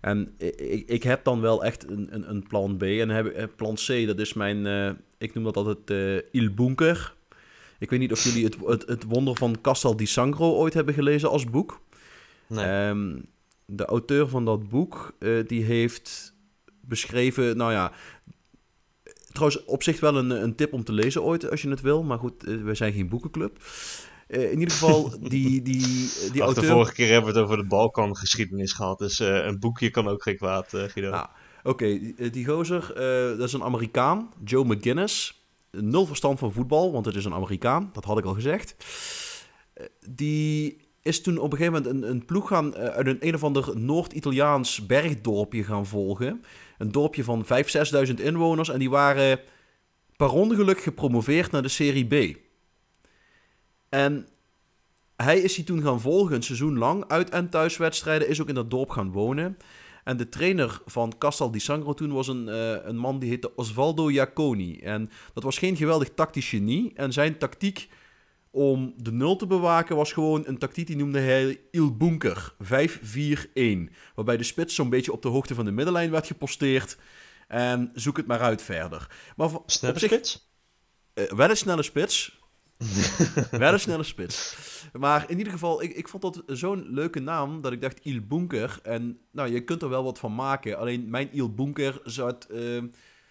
A: En ik, ik heb dan wel echt een, een, een plan B. En heb, eh, plan C, dat is mijn... eh, ik noem dat altijd eh Il Bunker. Ik weet niet of jullie het, het, het wonder van Castel di Sangro ooit hebben gelezen als boek.
C: Nee.
A: Ehm, de auteur van dat boek, die heeft beschreven, nou ja, trouwens op zich wel een, een tip om te lezen ooit, als je het wil. Maar goed, we zijn geen boekenclub. Eh, in ieder geval, die, die, die
C: Ach, de
A: auteur...
C: vorige keer hebben we het over de Balkan-geschiedenis gehad. Dus eh, een boekje kan ook geen kwaad, eh, Guido.
A: Nou, Oké, die, eh, die gozer, eh, dat is een Amerikaan, Joe McGuinness. Nul verstand van voetbal, want het is een Amerikaan, dat had ik al gezegd. Eh, die is toen op een gegeven moment een, een ploeg gaan, eh, uit een een of ander Noord-Italiaans bergdorpje gaan volgen. Een dorpje van 5.000, 6.000 inwoners en die waren per ongeluk gepromoveerd naar de Serie B. En hij is die toen gaan volgen, een seizoen lang, uit- en thuiswedstrijden, is ook in dat dorp gaan wonen. En de trainer van Castel di Sangro toen was een, eh, een man die heette Osvaldo Iaconi. En dat was geen geweldig tactisch genie. En zijn tactiek om de nul te bewaken was gewoon een tactiek die noemde hij Il Bunker 5-4-1. Waarbij de spits zo'n beetje op de hoogte van de middenlijn werd geposteerd. En zoek het maar uit verder. Maar
C: Snelle
A: zich-
C: spits?
A: eh, wel een snelle spits. wel een snelle spits. Maar in ieder geval, ik, ik vond dat zo'n leuke naam dat ik dacht Il Bunker. En nou, je kunt er wel wat van maken. Alleen mijn Il Bunker zat, eh,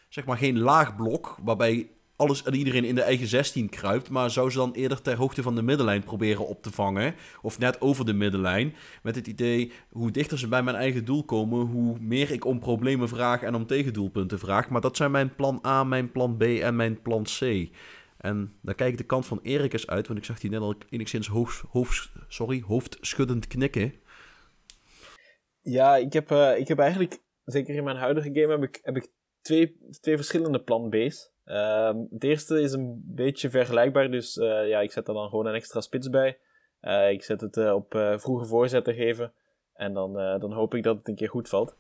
A: zeg maar, geen laag blok. Waarbij alles en iedereen in de eigen 16 kruipt. Maar zou ze dan eerder ter hoogte van de middenlijn proberen op te vangen. Of net over de middenlijn. Met het idee, hoe dichter ze bij mijn eigen doel komen, hoe meer ik om problemen vraag en om tegendoelpunten vraag. Maar dat zijn mijn plan A, mijn plan B en mijn plan C. En dan kijk ik de kant van Erik eens uit, want ik zag die net al enigszins hoofd, hoofd, sorry, hoofdschuddend knikken.
D: Ja, ik heb, uh, ik heb eigenlijk, zeker in mijn huidige game, heb ik, heb ik twee, twee verschillende plan B's. Uh, het eerste is een beetje vergelijkbaar, dus uh, ja, ik zet er dan gewoon een extra spits bij. Uh, ik zet het op vroege voorzetten geven en dan, dan hoop ik dat het een keer goed valt.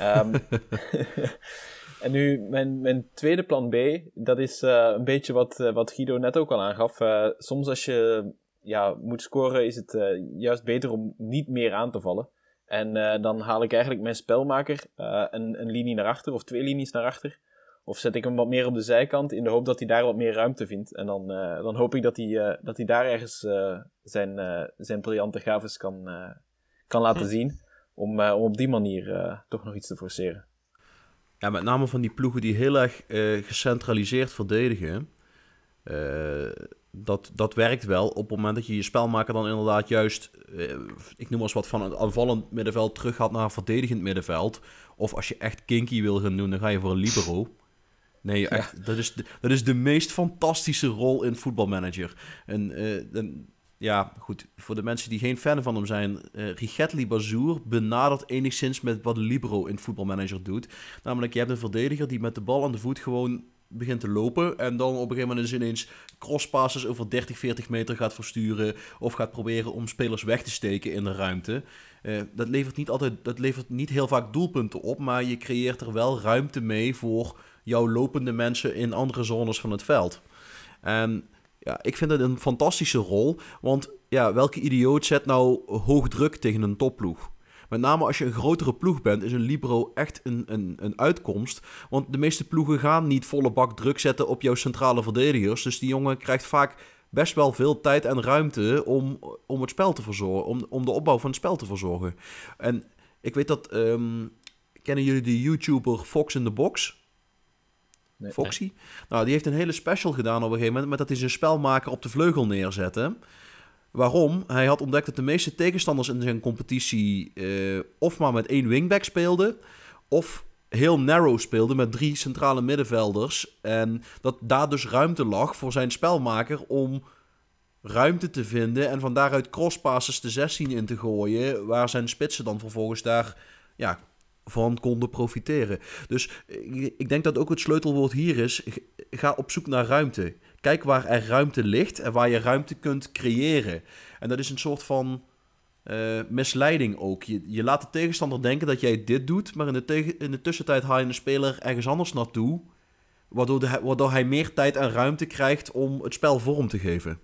D: Um, en nu, mijn, mijn tweede plan B, dat is een beetje wat, wat Guido net ook al aangaf. soms als je ja, moet scoren, is het juist beter om niet meer aan te vallen. En uh, dan haal ik eigenlijk mijn spelmaker uh, een, een linie naar achter of twee linies naar achter. Of zet ik hem wat meer op de zijkant in de hoop dat hij daar wat meer ruimte vindt. En dan, uh, dan hoop ik dat hij, dat hij daar ergens zijn, zijn briljante gaves kan, kan laten hm. zien. Om, om op die manier toch nog iets te forceren.
A: Ja, met name van die ploegen die heel erg gecentraliseerd verdedigen dat, dat werkt wel op het moment dat je je spelmaker dan inderdaad juist, eh, ik noem maar eens wat, van een aanvallend middenveld terug gaat naar een verdedigend middenveld. Of als je echt kinky wil gaan doen, dan ga je voor een libero. Nee, echt, dat, is de, dat is de meest fantastische rol in voetbalmanager. En, uh, ja, goed, voor de mensen die geen fan van hem zijn, uh, Rigetli Bazour benadert enigszins met wat libero in voetbalmanager doet. Namelijk, je hebt een verdediger die met de bal aan de voet gewoon begint te lopen. En dan op een gegeven moment ineens crosspasses over 30, 40 meter gaat versturen. Of gaat proberen om spelers weg te steken in de ruimte. Uh, dat, levert niet altijd, dat levert niet heel vaak doelpunten op. Maar je creëert er wel ruimte mee voor jouw lopende mensen in andere zones van het veld. En ja, ik vind het een fantastische rol. Want ja, welke idioot zet nou hoog druk tegen een topploeg? Met name als je een grotere ploeg bent, is een Libro echt een, een, een uitkomst. Want de meeste ploegen gaan niet volle bak druk zetten op jouw centrale verdedigers. Dus die jongen krijgt vaak best wel veel tijd en ruimte om, om het spel te verzorgen. Om, om de opbouw van het spel te verzorgen. En ik weet dat. Um, kennen jullie de YouTuber Fox in the Box? Foxy? Nou, die heeft een hele special gedaan op een gegeven moment. Met dat hij zijn spelmaker op de vleugel neerzette. Waarom? Hij had ontdekt dat de meeste tegenstanders in zijn competitie uh, of maar met één wingback speelden, of heel narrow speelden met drie centrale middenvelders. En dat daar dus ruimte lag voor zijn spelmaker om ruimte te vinden en van daaruit crosspasses de 16 in te gooien, waar zijn spitsen dan vervolgens daar ja, van konden profiteren. Dus ik denk dat ook het sleutelwoord hier is: ga op zoek naar ruimte. Kijk waar er ruimte ligt en waar je ruimte kunt creëren. En dat is een soort van uh, misleiding ook. Je, je laat de tegenstander denken dat jij dit doet, maar in de, in de tussentijd haal je een speler ergens anders naartoe. Waardoor, de, waardoor hij meer tijd en ruimte krijgt om het spel vorm te geven.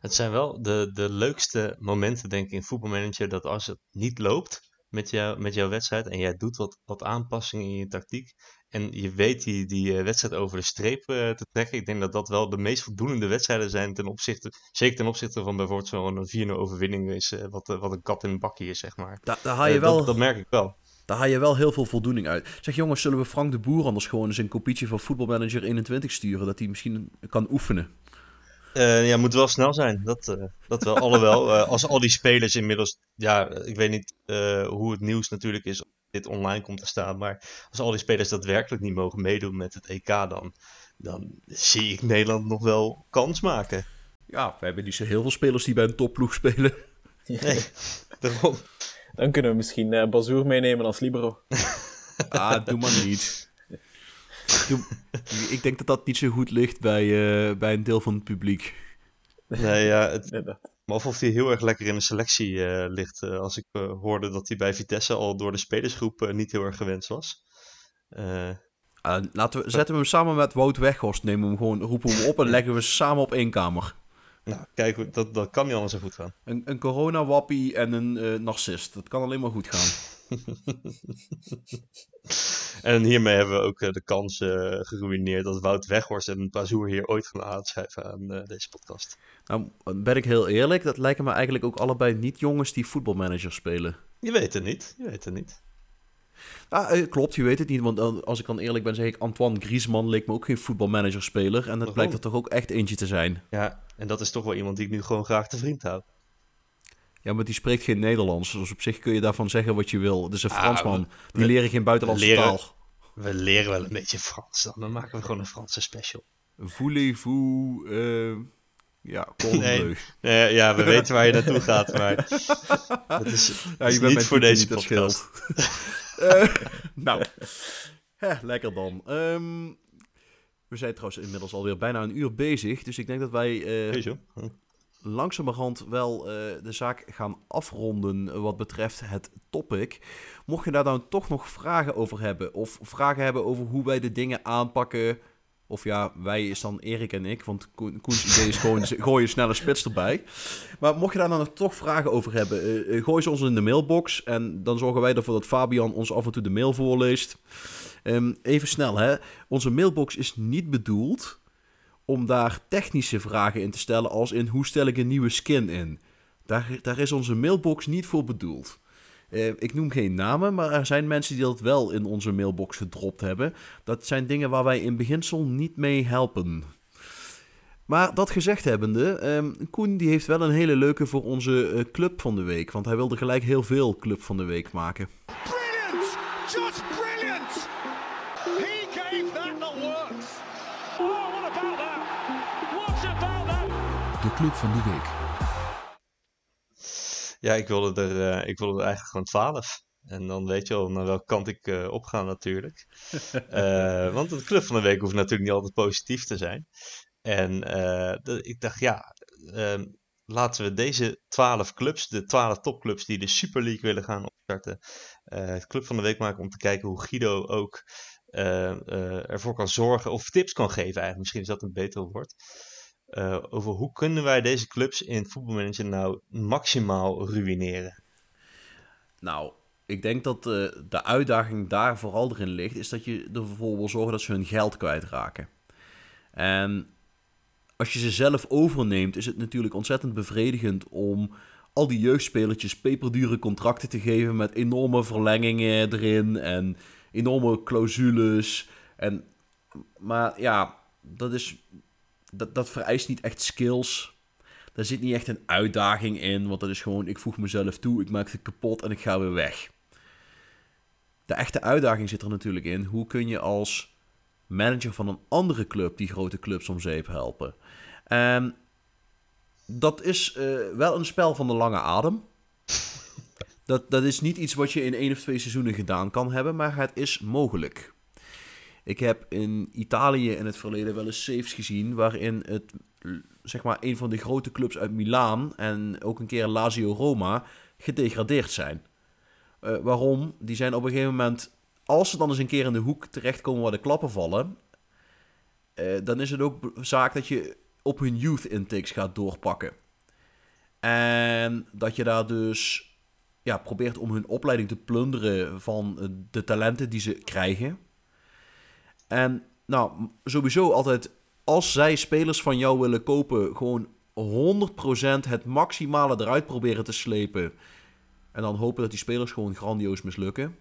C: Het zijn wel de, de leukste momenten, denk ik, in voetbalmanager. Dat als het niet loopt met, jou, met jouw wedstrijd en jij doet wat, wat aanpassingen in je tactiek. En je weet die, die eh, wedstrijd over de streep uh, te trekken. Ik denk dat dat wel de meest voldoende wedstrijden zijn ten opzichte, zeker ten opzichte van bijvoorbeeld zo'n 4-0 overwinning is, uh, wat, wat een kat in een bakje is, zeg maar.
A: Da daar haal je wel,
C: dat, dat, merk ik wel.
A: Daar haal je wel heel veel voldoening uit. Zeg jongens, zullen we Frank de Boer anders gewoon eens een kopietje van Voetbalmanager 21 sturen, dat hij misschien kan oefenen?
C: Uh, ja, moet wel snel zijn. Dat, uh, dat wel. Alhoewel, uh, als al die spelers inmiddels. Ja, ik weet niet hoe het nieuws natuurlijk is. Of dit online komt te staan. Maar als al die spelers daadwerkelijk niet mogen meedoen met het EK, dan, dan zie ik Nederland nog wel kans maken.
A: Ja, we hebben niet zo heel veel spelers die bij een topploeg spelen.
C: Nee, daarom.
D: Dan kunnen we misschien uh, Bazoer meenemen als Libero.
A: ah, doe maar niet ik denk dat dat niet zo goed ligt bij, uh, bij een deel van het publiek.
C: Nee, ja, het, maar of hij heel erg lekker in de selectie uh, ligt. Uh, als ik hoorde dat hij bij Vitesse al door de spelersgroep niet heel erg gewenst was.
A: laten we, zetten we hem samen met Wout Weghorst. Nemen we hem gewoon, roepen we hem op en leggen we samen op één kamer.
C: Nou, kijk, dat, dat kan niet anders zo goed gaan.
A: Een, een corona-wappie en een narcist. Dat kan alleen maar goed gaan.
C: en hiermee hebben we ook eh, de kans uh, geruineerd dat Wout Weghorst en Bazoer hier ooit gaan aanschrijven aan uh, deze podcast.
A: Nou, ben ik heel eerlijk, dat lijken me eigenlijk ook allebei niet jongens die voetbalmanager spelen.
C: Je weet het niet, je weet het niet.
A: Ah, eh, klopt, je weet het niet. Want eh, als ik dan eerlijk ben, zeg ik... Antoine Griezmann leek me ook geen voetbalmanager-speler. En dat
C: Waarom?
A: blijkt er toch ook echt eentje te zijn.
C: Ja, en dat is toch wel iemand die ik nu gewoon graag te vriend hou.
A: Ja, maar die spreekt geen Nederlands. Dus op zich kun je daarvan zeggen wat je wil. Het is een
C: Ah,
A: Fransman.
C: we-
A: Die leren geen buitenlandse
C: leren-
A: taal.
C: We leren wel een beetje Frans dan. Dan maken we gewoon een Franse special.
A: Voulez-vous... eh ja,
C: Nee. Eh, ja, we weten waar je naartoe gaat, maar dat is,
A: Ja,
C: is niet voor deze
A: niet,
C: podcast.
A: Eh, nou, hè, lekker dan. Ehm, we zijn trouwens inmiddels alweer bijna een uur bezig. Dus ik denk dat wij
C: wel?
A: Langzamerhand wel eh, de zaak gaan afronden wat betreft het topic. Mocht je daar dan toch nog vragen over hebben, of vragen hebben over hoe wij de dingen aanpakken. Of ja, wij is dan Erik en ik, want Koen- Koens idee is gewoon gooi je snelle spits erbij. Maar mocht je daar dan toch vragen over hebben, eh, eh, gooi ze ons in de mailbox. En dan zorgen wij ervoor dat Fabian ons af en toe de mail voorleest. Ehm, even snel hè, onze mailbox is niet bedoeld om daar technische vragen in te stellen als in hoe stel ik een nieuwe skin in. Daar, daar is onze mailbox niet voor bedoeld. Eh, ik noem geen namen, maar er zijn mensen die dat wel in onze mailbox gedropt hebben. Dat zijn dingen waar wij in beginsel niet mee helpen. Maar dat gezegd hebbende, ehm Koen die heeft wel een hele leuke voor onze eh, club van de week. Want hij wilde gelijk heel veel club van de week maken.
B: De club van de week.
C: Ja, ik wilde, er, eh, ik wilde er eigenlijk gewoon 12. En dan weet je al naar welke kant ik eh op ga natuurlijk. Eh, want de club van de week hoeft natuurlijk niet altijd positief te zijn. En de- ik dacht, ja, ehm, laten we deze 12 clubs, de 12 topclubs die de Super League willen gaan opstarten, het club van de week maken om te kijken hoe Guido ook ervoor kan zorgen, of tips kan geven eigenlijk, misschien is dat een beter woord. Eh, over hoe kunnen wij deze clubs in voetbalmanager nou maximaal ruïneren.
A: Nou, ik denk dat eh, de uitdaging daar vooral erin ligt, is dat je ervoor wil zorgen dat ze hun geld kwijtraken. En als je ze zelf overneemt, is het natuurlijk ontzettend bevredigend om al die jeugdspelertjes peperdure contracten te geven met enorme verlengingen erin en enorme clausules. En, maar ja, dat, is, dat, dat vereist niet echt skills. Daar zit niet echt een uitdaging in, want dat is gewoon, ik voeg mezelf toe, ik maak het kapot en ik ga weer weg. De echte uitdaging zit er natuurlijk in, hoe kun je als manager van een andere club die grote clubs om zeep helpen? En dat is eh, wel een spel van de lange adem. Dat, dat is niet iets wat je in één of twee seizoenen gedaan kan hebben, maar het is mogelijk. Ik heb in Italië in het verleden wel eens saves gezien waarin het, zeg maar, een van de grote clubs uit Milaan en ook een keer Lazio Roma gedegradeerd zijn. Eh, waarom? Die zijn op een gegeven moment, als ze dan eens een keer in de hoek terechtkomen waar de klappen vallen, eh, dan is het ook zaak dat je op hun youth intakes gaat doorpakken. En dat je daar dus ja, probeert om hun opleiding te plunderen van eh, de talenten die ze krijgen. En nou, sowieso altijd, als zij spelers van jou willen kopen, gewoon 100% het maximale eruit proberen te slepen. En dan hopen dat die spelers gewoon grandioos mislukken.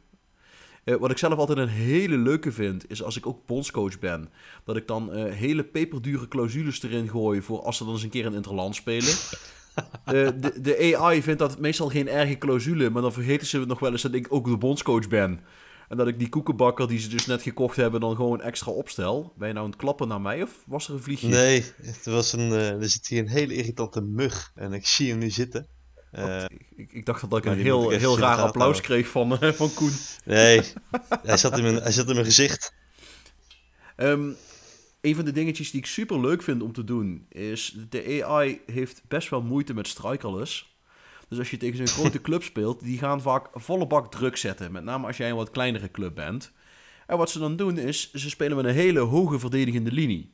A: Eh, wat ik zelf altijd een hele leuke vind, is als ik ook bondscoach ben, dat ik dan eh, hele peperdure clausules erin gooi voor als ze dan eens een keer een interland spelen. Eh, de, de AI vindt dat meestal geen erge clausule, maar dan vergeten ze nog wel eens dat ik ook de bondscoach ben. En dat ik die koekenbakker die ze dus net gekocht hebben, dan gewoon extra opstel. Ben je nou aan het klappen naar mij of was er een vliegje?
C: Nee, het was een, eh, er zit hier een hele irritante mug en ik zie hem nu zitten. Eh,
A: Ik, ik dacht dat ik een heel, heel raar applaus
C: houden.
A: kreeg van, eh, van Koen.
C: nee, hij zat, in mijn, hij zat in mijn gezicht.
A: Ehm, een van de dingetjes die ik super leuk vind om te doen is de AI heeft best wel moeite met strikerless. Dus als je tegen zo'n grote club speelt, die gaan vaak volle bak druk zetten. Met name als jij een wat kleinere club bent. En wat ze dan doen is, ze spelen met een hele hoge verdedigende linie.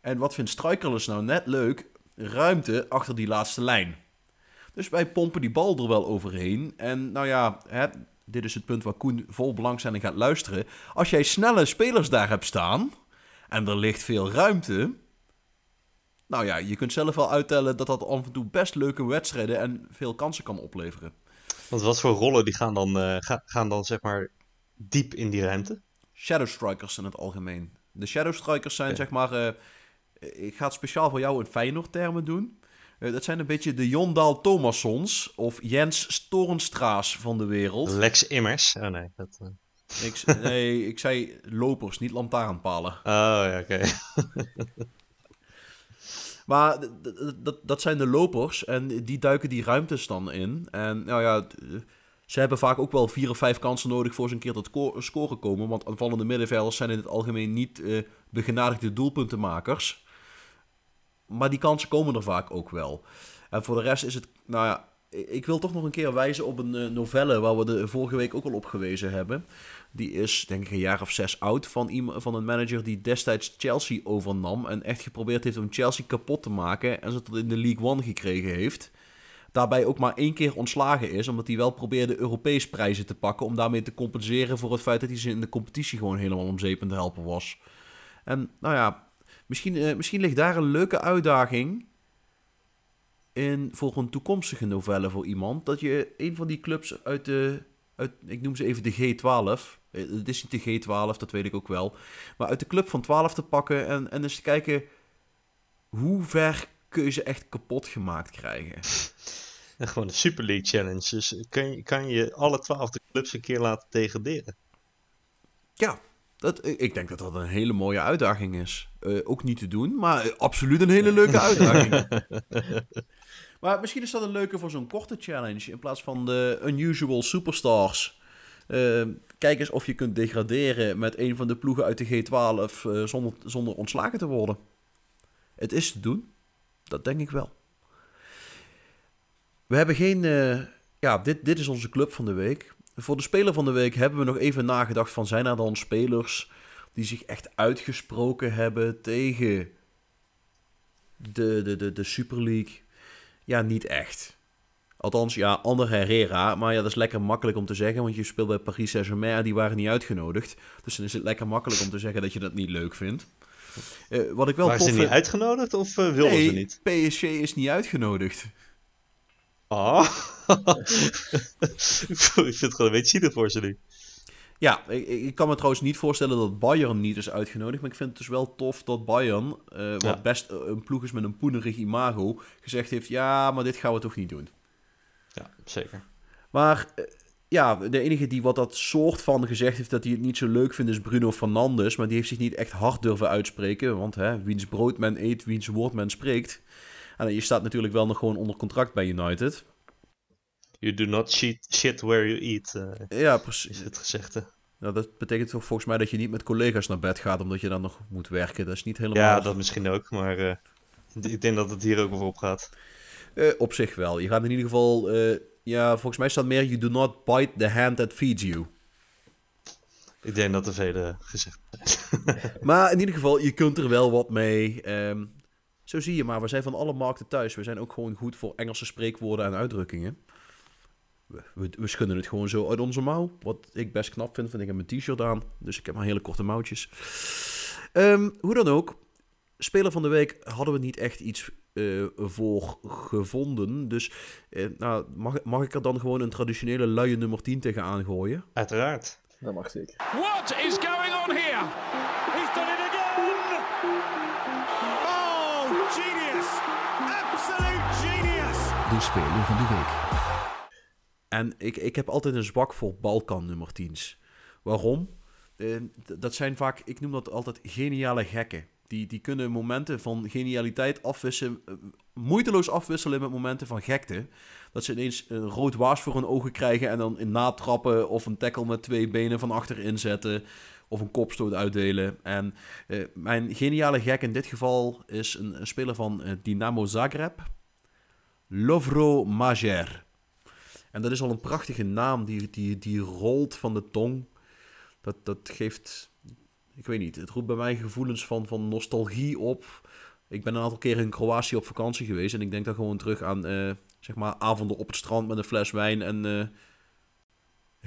A: En wat vindt strikerless nou net leuk? Ruimte achter die laatste lijn. Dus wij pompen die bal er wel overheen. En nou ja, hè, dit is het punt waar Koen vol belangstelling gaat luisteren. Als jij snelle spelers daar hebt staan en er ligt veel ruimte. Nou ja, je kunt zelf wel uittellen dat dat af en toe best leuke wedstrijden en veel kansen kan opleveren.
C: Want wat voor rollen die gaan dan, eh, ga- gaan dan zeg maar diep in die ruimte?
A: Shadow Strikers in het algemeen. De Shadow Strikers zijn zeg maar... eh, ik ga het speciaal voor jou in Feyenoord termen doen. Eh, dat zijn een beetje de Jondaal Thomassons of Jens Storenstraas van de wereld.
C: Lex Immers? Oh nee. Dat,
A: Ik, nee, ik zei lopers, niet lantaarnpalen.
C: Oh ja, oké.
A: Maar dat, dat zijn de lopers en die duiken die ruimtes dan in. En nou ja, ze hebben vaak ook wel vier of vijf kansen nodig voor ze een keer tot scoren komen. Want aanvallende middenvelders zijn in het algemeen niet eh begenadigde doelpuntenmakers. Maar die kansen komen er vaak ook wel. En voor de rest is het, nou ja, ik- ik wil toch nog een keer wijzen op een eh, novelle waar we de vorige week ook al op gewezen hebben. Die is denk ik een jaar of zes oud van, iemand, van een manager die destijds Chelsea overnam. En echt geprobeerd heeft om Chelsea kapot te maken. En ze tot in de League One gekregen heeft. Daarbij ook maar één keer ontslagen is. Omdat hij wel probeerde Europees prijzen te pakken. Om daarmee te compenseren voor het feit dat hij ze in de competitie gewoon helemaal om zeep aan het helpen was. En nou ja, misschien, eh, misschien ligt daar een leuke uitdaging in voor een toekomstige novelle voor iemand. Dat je een van die clubs uit de, uit, ik noem ze even de G12. Eh, Het is niet de G12, dat weet ik ook wel. Maar uit de club van 12 te pakken en, en eens te kijken hoe ver kun je ze echt kapot gemaakt krijgen.
C: En gewoon de Super League Challenge. Dus kan je, kan je alle twaalfde clubs een keer laten degraderen.
A: Ja, dat, ik denk dat dat een hele mooie uitdaging is. Eh, ook niet te doen, maar absoluut een hele leuke uitdaging. maar misschien is dat een leuke voor zo'n korte challenge in plaats van de unusual superstars. Eh, kijk eens of je kunt degraderen met een van de ploegen uit de G12 eh, zonder, zonder ontslagen te worden. Het is te doen, dat denk ik wel. We hebben geen. eh, ja, dit, dit is onze club van de week. Voor de speler van de week hebben we nog even nagedacht van zijn er dan spelers die zich echt uitgesproken hebben tegen de, de, de, de Super League. Ja, niet echt. Althans, ja, Ander Herrera. Maar ja, dat is lekker makkelijk om te zeggen, want je speelt bij Paris Saint-Germain en die waren niet uitgenodigd. Dus dan is het lekker makkelijk om te zeggen dat je dat niet leuk vindt. Eh, wat ik wel
C: Waren
A: tof
C: ze niet
A: vind-
C: uitgenodigd of eh, wilden
A: nee,
C: ze niet?
A: PSG is niet uitgenodigd.
C: Ah. ik vind het gewoon een beetje zielig voor ze nu.
A: Ja, ik, ik kan me trouwens niet voorstellen dat Bayern niet is uitgenodigd. Maar ik vind het dus wel tof dat Bayern, eh, wat
C: Ja.
A: best een ploeg is met een poenerig imago, gezegd heeft: ja, maar dit gaan we toch niet doen.
C: Ja, zeker.
A: Maar eh, ja, de enige die wat dat soort van gezegd heeft dat hij het niet zo leuk vindt is Bruno Fernandes. Maar die heeft zich niet echt hard durven uitspreken. Want hè, wiens brood men eet, wiens woord men spreekt. En je staat natuurlijk wel nog gewoon onder contract bij United.
C: You do not shit, shit where you eat, eh,
A: Ja,
C: is
A: precies.
C: het gezegde.
A: Nou, dat betekent toch volgens mij dat je niet met collega's naar bed gaat omdat je dan nog moet werken. Dat is niet helemaal...
C: Ja, dat misschien ook, maar eh, ik denk dat het hier ook over op gaat.
A: Eh, op zich wel. Je gaat in ieder geval... eh, ja, volgens mij staat meer... You do not bite the hand that feeds you.
C: Ik denk dat er vele gezegd zijn.
A: Maar in ieder geval, je kunt er wel wat mee. Ehm, zo zie je maar. We zijn van alle markten thuis. We zijn ook gewoon goed voor Engelse spreekwoorden en uitdrukkingen. We, we, we schudden het gewoon zo uit onze mouw. Wat ik best knap vind, vind ik heb mijn t-shirt aan. Dus ik heb maar hele korte mouwtjes. Ehm, hoe dan ook. Speler van de week hadden we niet echt iets eh, voor gevonden. Dus eh, nou, mag, mag ik er dan gewoon een traditionele luie nummer 10 tegenaan gooien?
C: Uiteraard.
D: Dat mag zeker.
E: What is going on here? He's done it again! Oh, genius! Absolute genius!
B: De speler van de week.
A: En ik, ik heb altijd een zwak voor Balkan nummer 10's. Waarom? Eh, dat zijn vaak, ik noem dat altijd geniale gekken. Die, die kunnen momenten van genialiteit afwisselen, eh, moeiteloos afwisselen met momenten van gekte. Dat ze ineens een rood waas voor hun ogen krijgen en dan in natrappen of een tackle met twee benen van achterin zetten. Of een kopstoot uitdelen. En eh, mijn geniale gek in dit geval is een, speler van eh, Dynamo Zagreb. Lovro Majer. En dat is al een prachtige naam, die, die, die rolt van de tong. Dat, dat geeft, ik weet niet, het roept bij mij gevoelens van, van nostalgie op. Ik ben een aantal keren in Kroatië op vakantie geweest en ik denk dan gewoon terug aan, eh, zeg maar, avonden op het strand met een fles wijn en eh,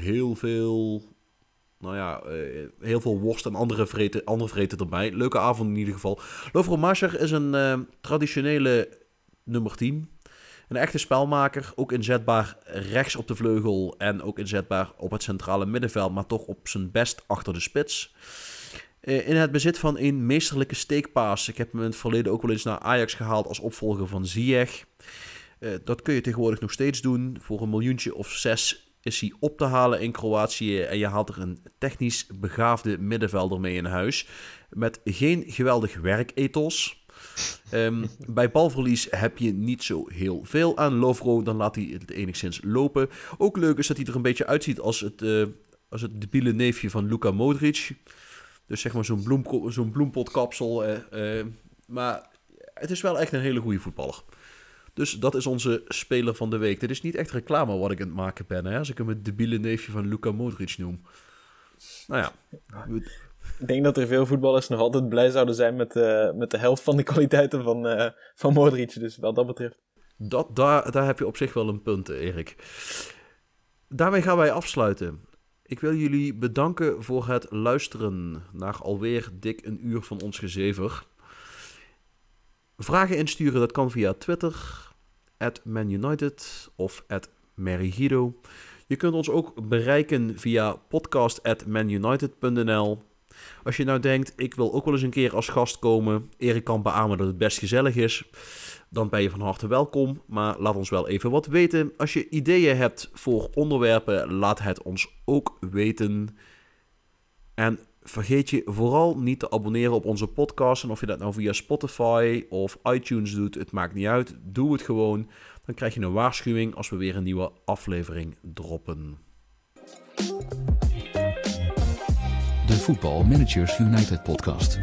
A: heel veel, nou ja, eh, heel veel worst en andere vreten, andere vreten erbij. Leuke avond in ieder geval. Lovro Mascher is een traditionele nummer 10. Een echte spelmaker, ook inzetbaar rechts op de vleugel en ook inzetbaar op het centrale middenveld, maar toch op zijn best achter de spits. Eh, in het bezit van een meesterlijke steekpaas. Ik heb hem in het verleden ook wel eens naar Ajax gehaald als opvolger van Ziyech. Uh, dat kun je tegenwoordig nog steeds doen. Voor een miljoentje of zes is hij op te halen in Kroatië. En je haalt er een technisch begaafde middenvelder mee in huis. Met geen geweldig werkethos. Um, bij balverlies heb je niet zo heel veel aan Lovro. Dan laat hij het enigszins lopen. Ook leuk is dat hij er een beetje uitziet als het, uh, als het debiele neefje van Luka Modric. Dus zeg maar zo'n bloem, zo'n bloempotkapsel. Uh, uh, maar het is wel echt een hele goede voetballer. Dus dat is onze speler van de week. Dit is niet echt reclame wat ik aan het maken ben. Hè? Als ik hem het debiele neefje van Luka Modric noem. Nou ja.
D: Ik denk dat er veel voetballers nog altijd blij zouden zijn met, uh, met de helft van de kwaliteiten van, uh, van Modric. Dus wat dat betreft.
A: Dat, daar, daar heb je op zich wel een punt, Erik. Daarmee gaan wij afsluiten. Ik wil jullie bedanken voor het luisteren naar alweer dik een uur van ons gezever. Vragen insturen, dat kan via Twitter, at ManUnited of at. Je kunt ons ook bereiken via podcast.manunited.nl. Als je nou denkt, ik wil ook wel eens een keer als gast komen. Erik kan beamen dat het best gezellig is. Dan ben je van harte welkom. Maar laat ons wel even wat weten. Als je ideeën hebt voor onderwerpen, laat het ons ook weten. En vergeet je vooral niet te abonneren op onze podcast. En of je dat nou via Spotify of iTunes doet, het maakt niet uit. Doe het gewoon. Dan krijg je een waarschuwing als we weer een nieuwe aflevering droppen.
B: De Voetbal Managers United podcast.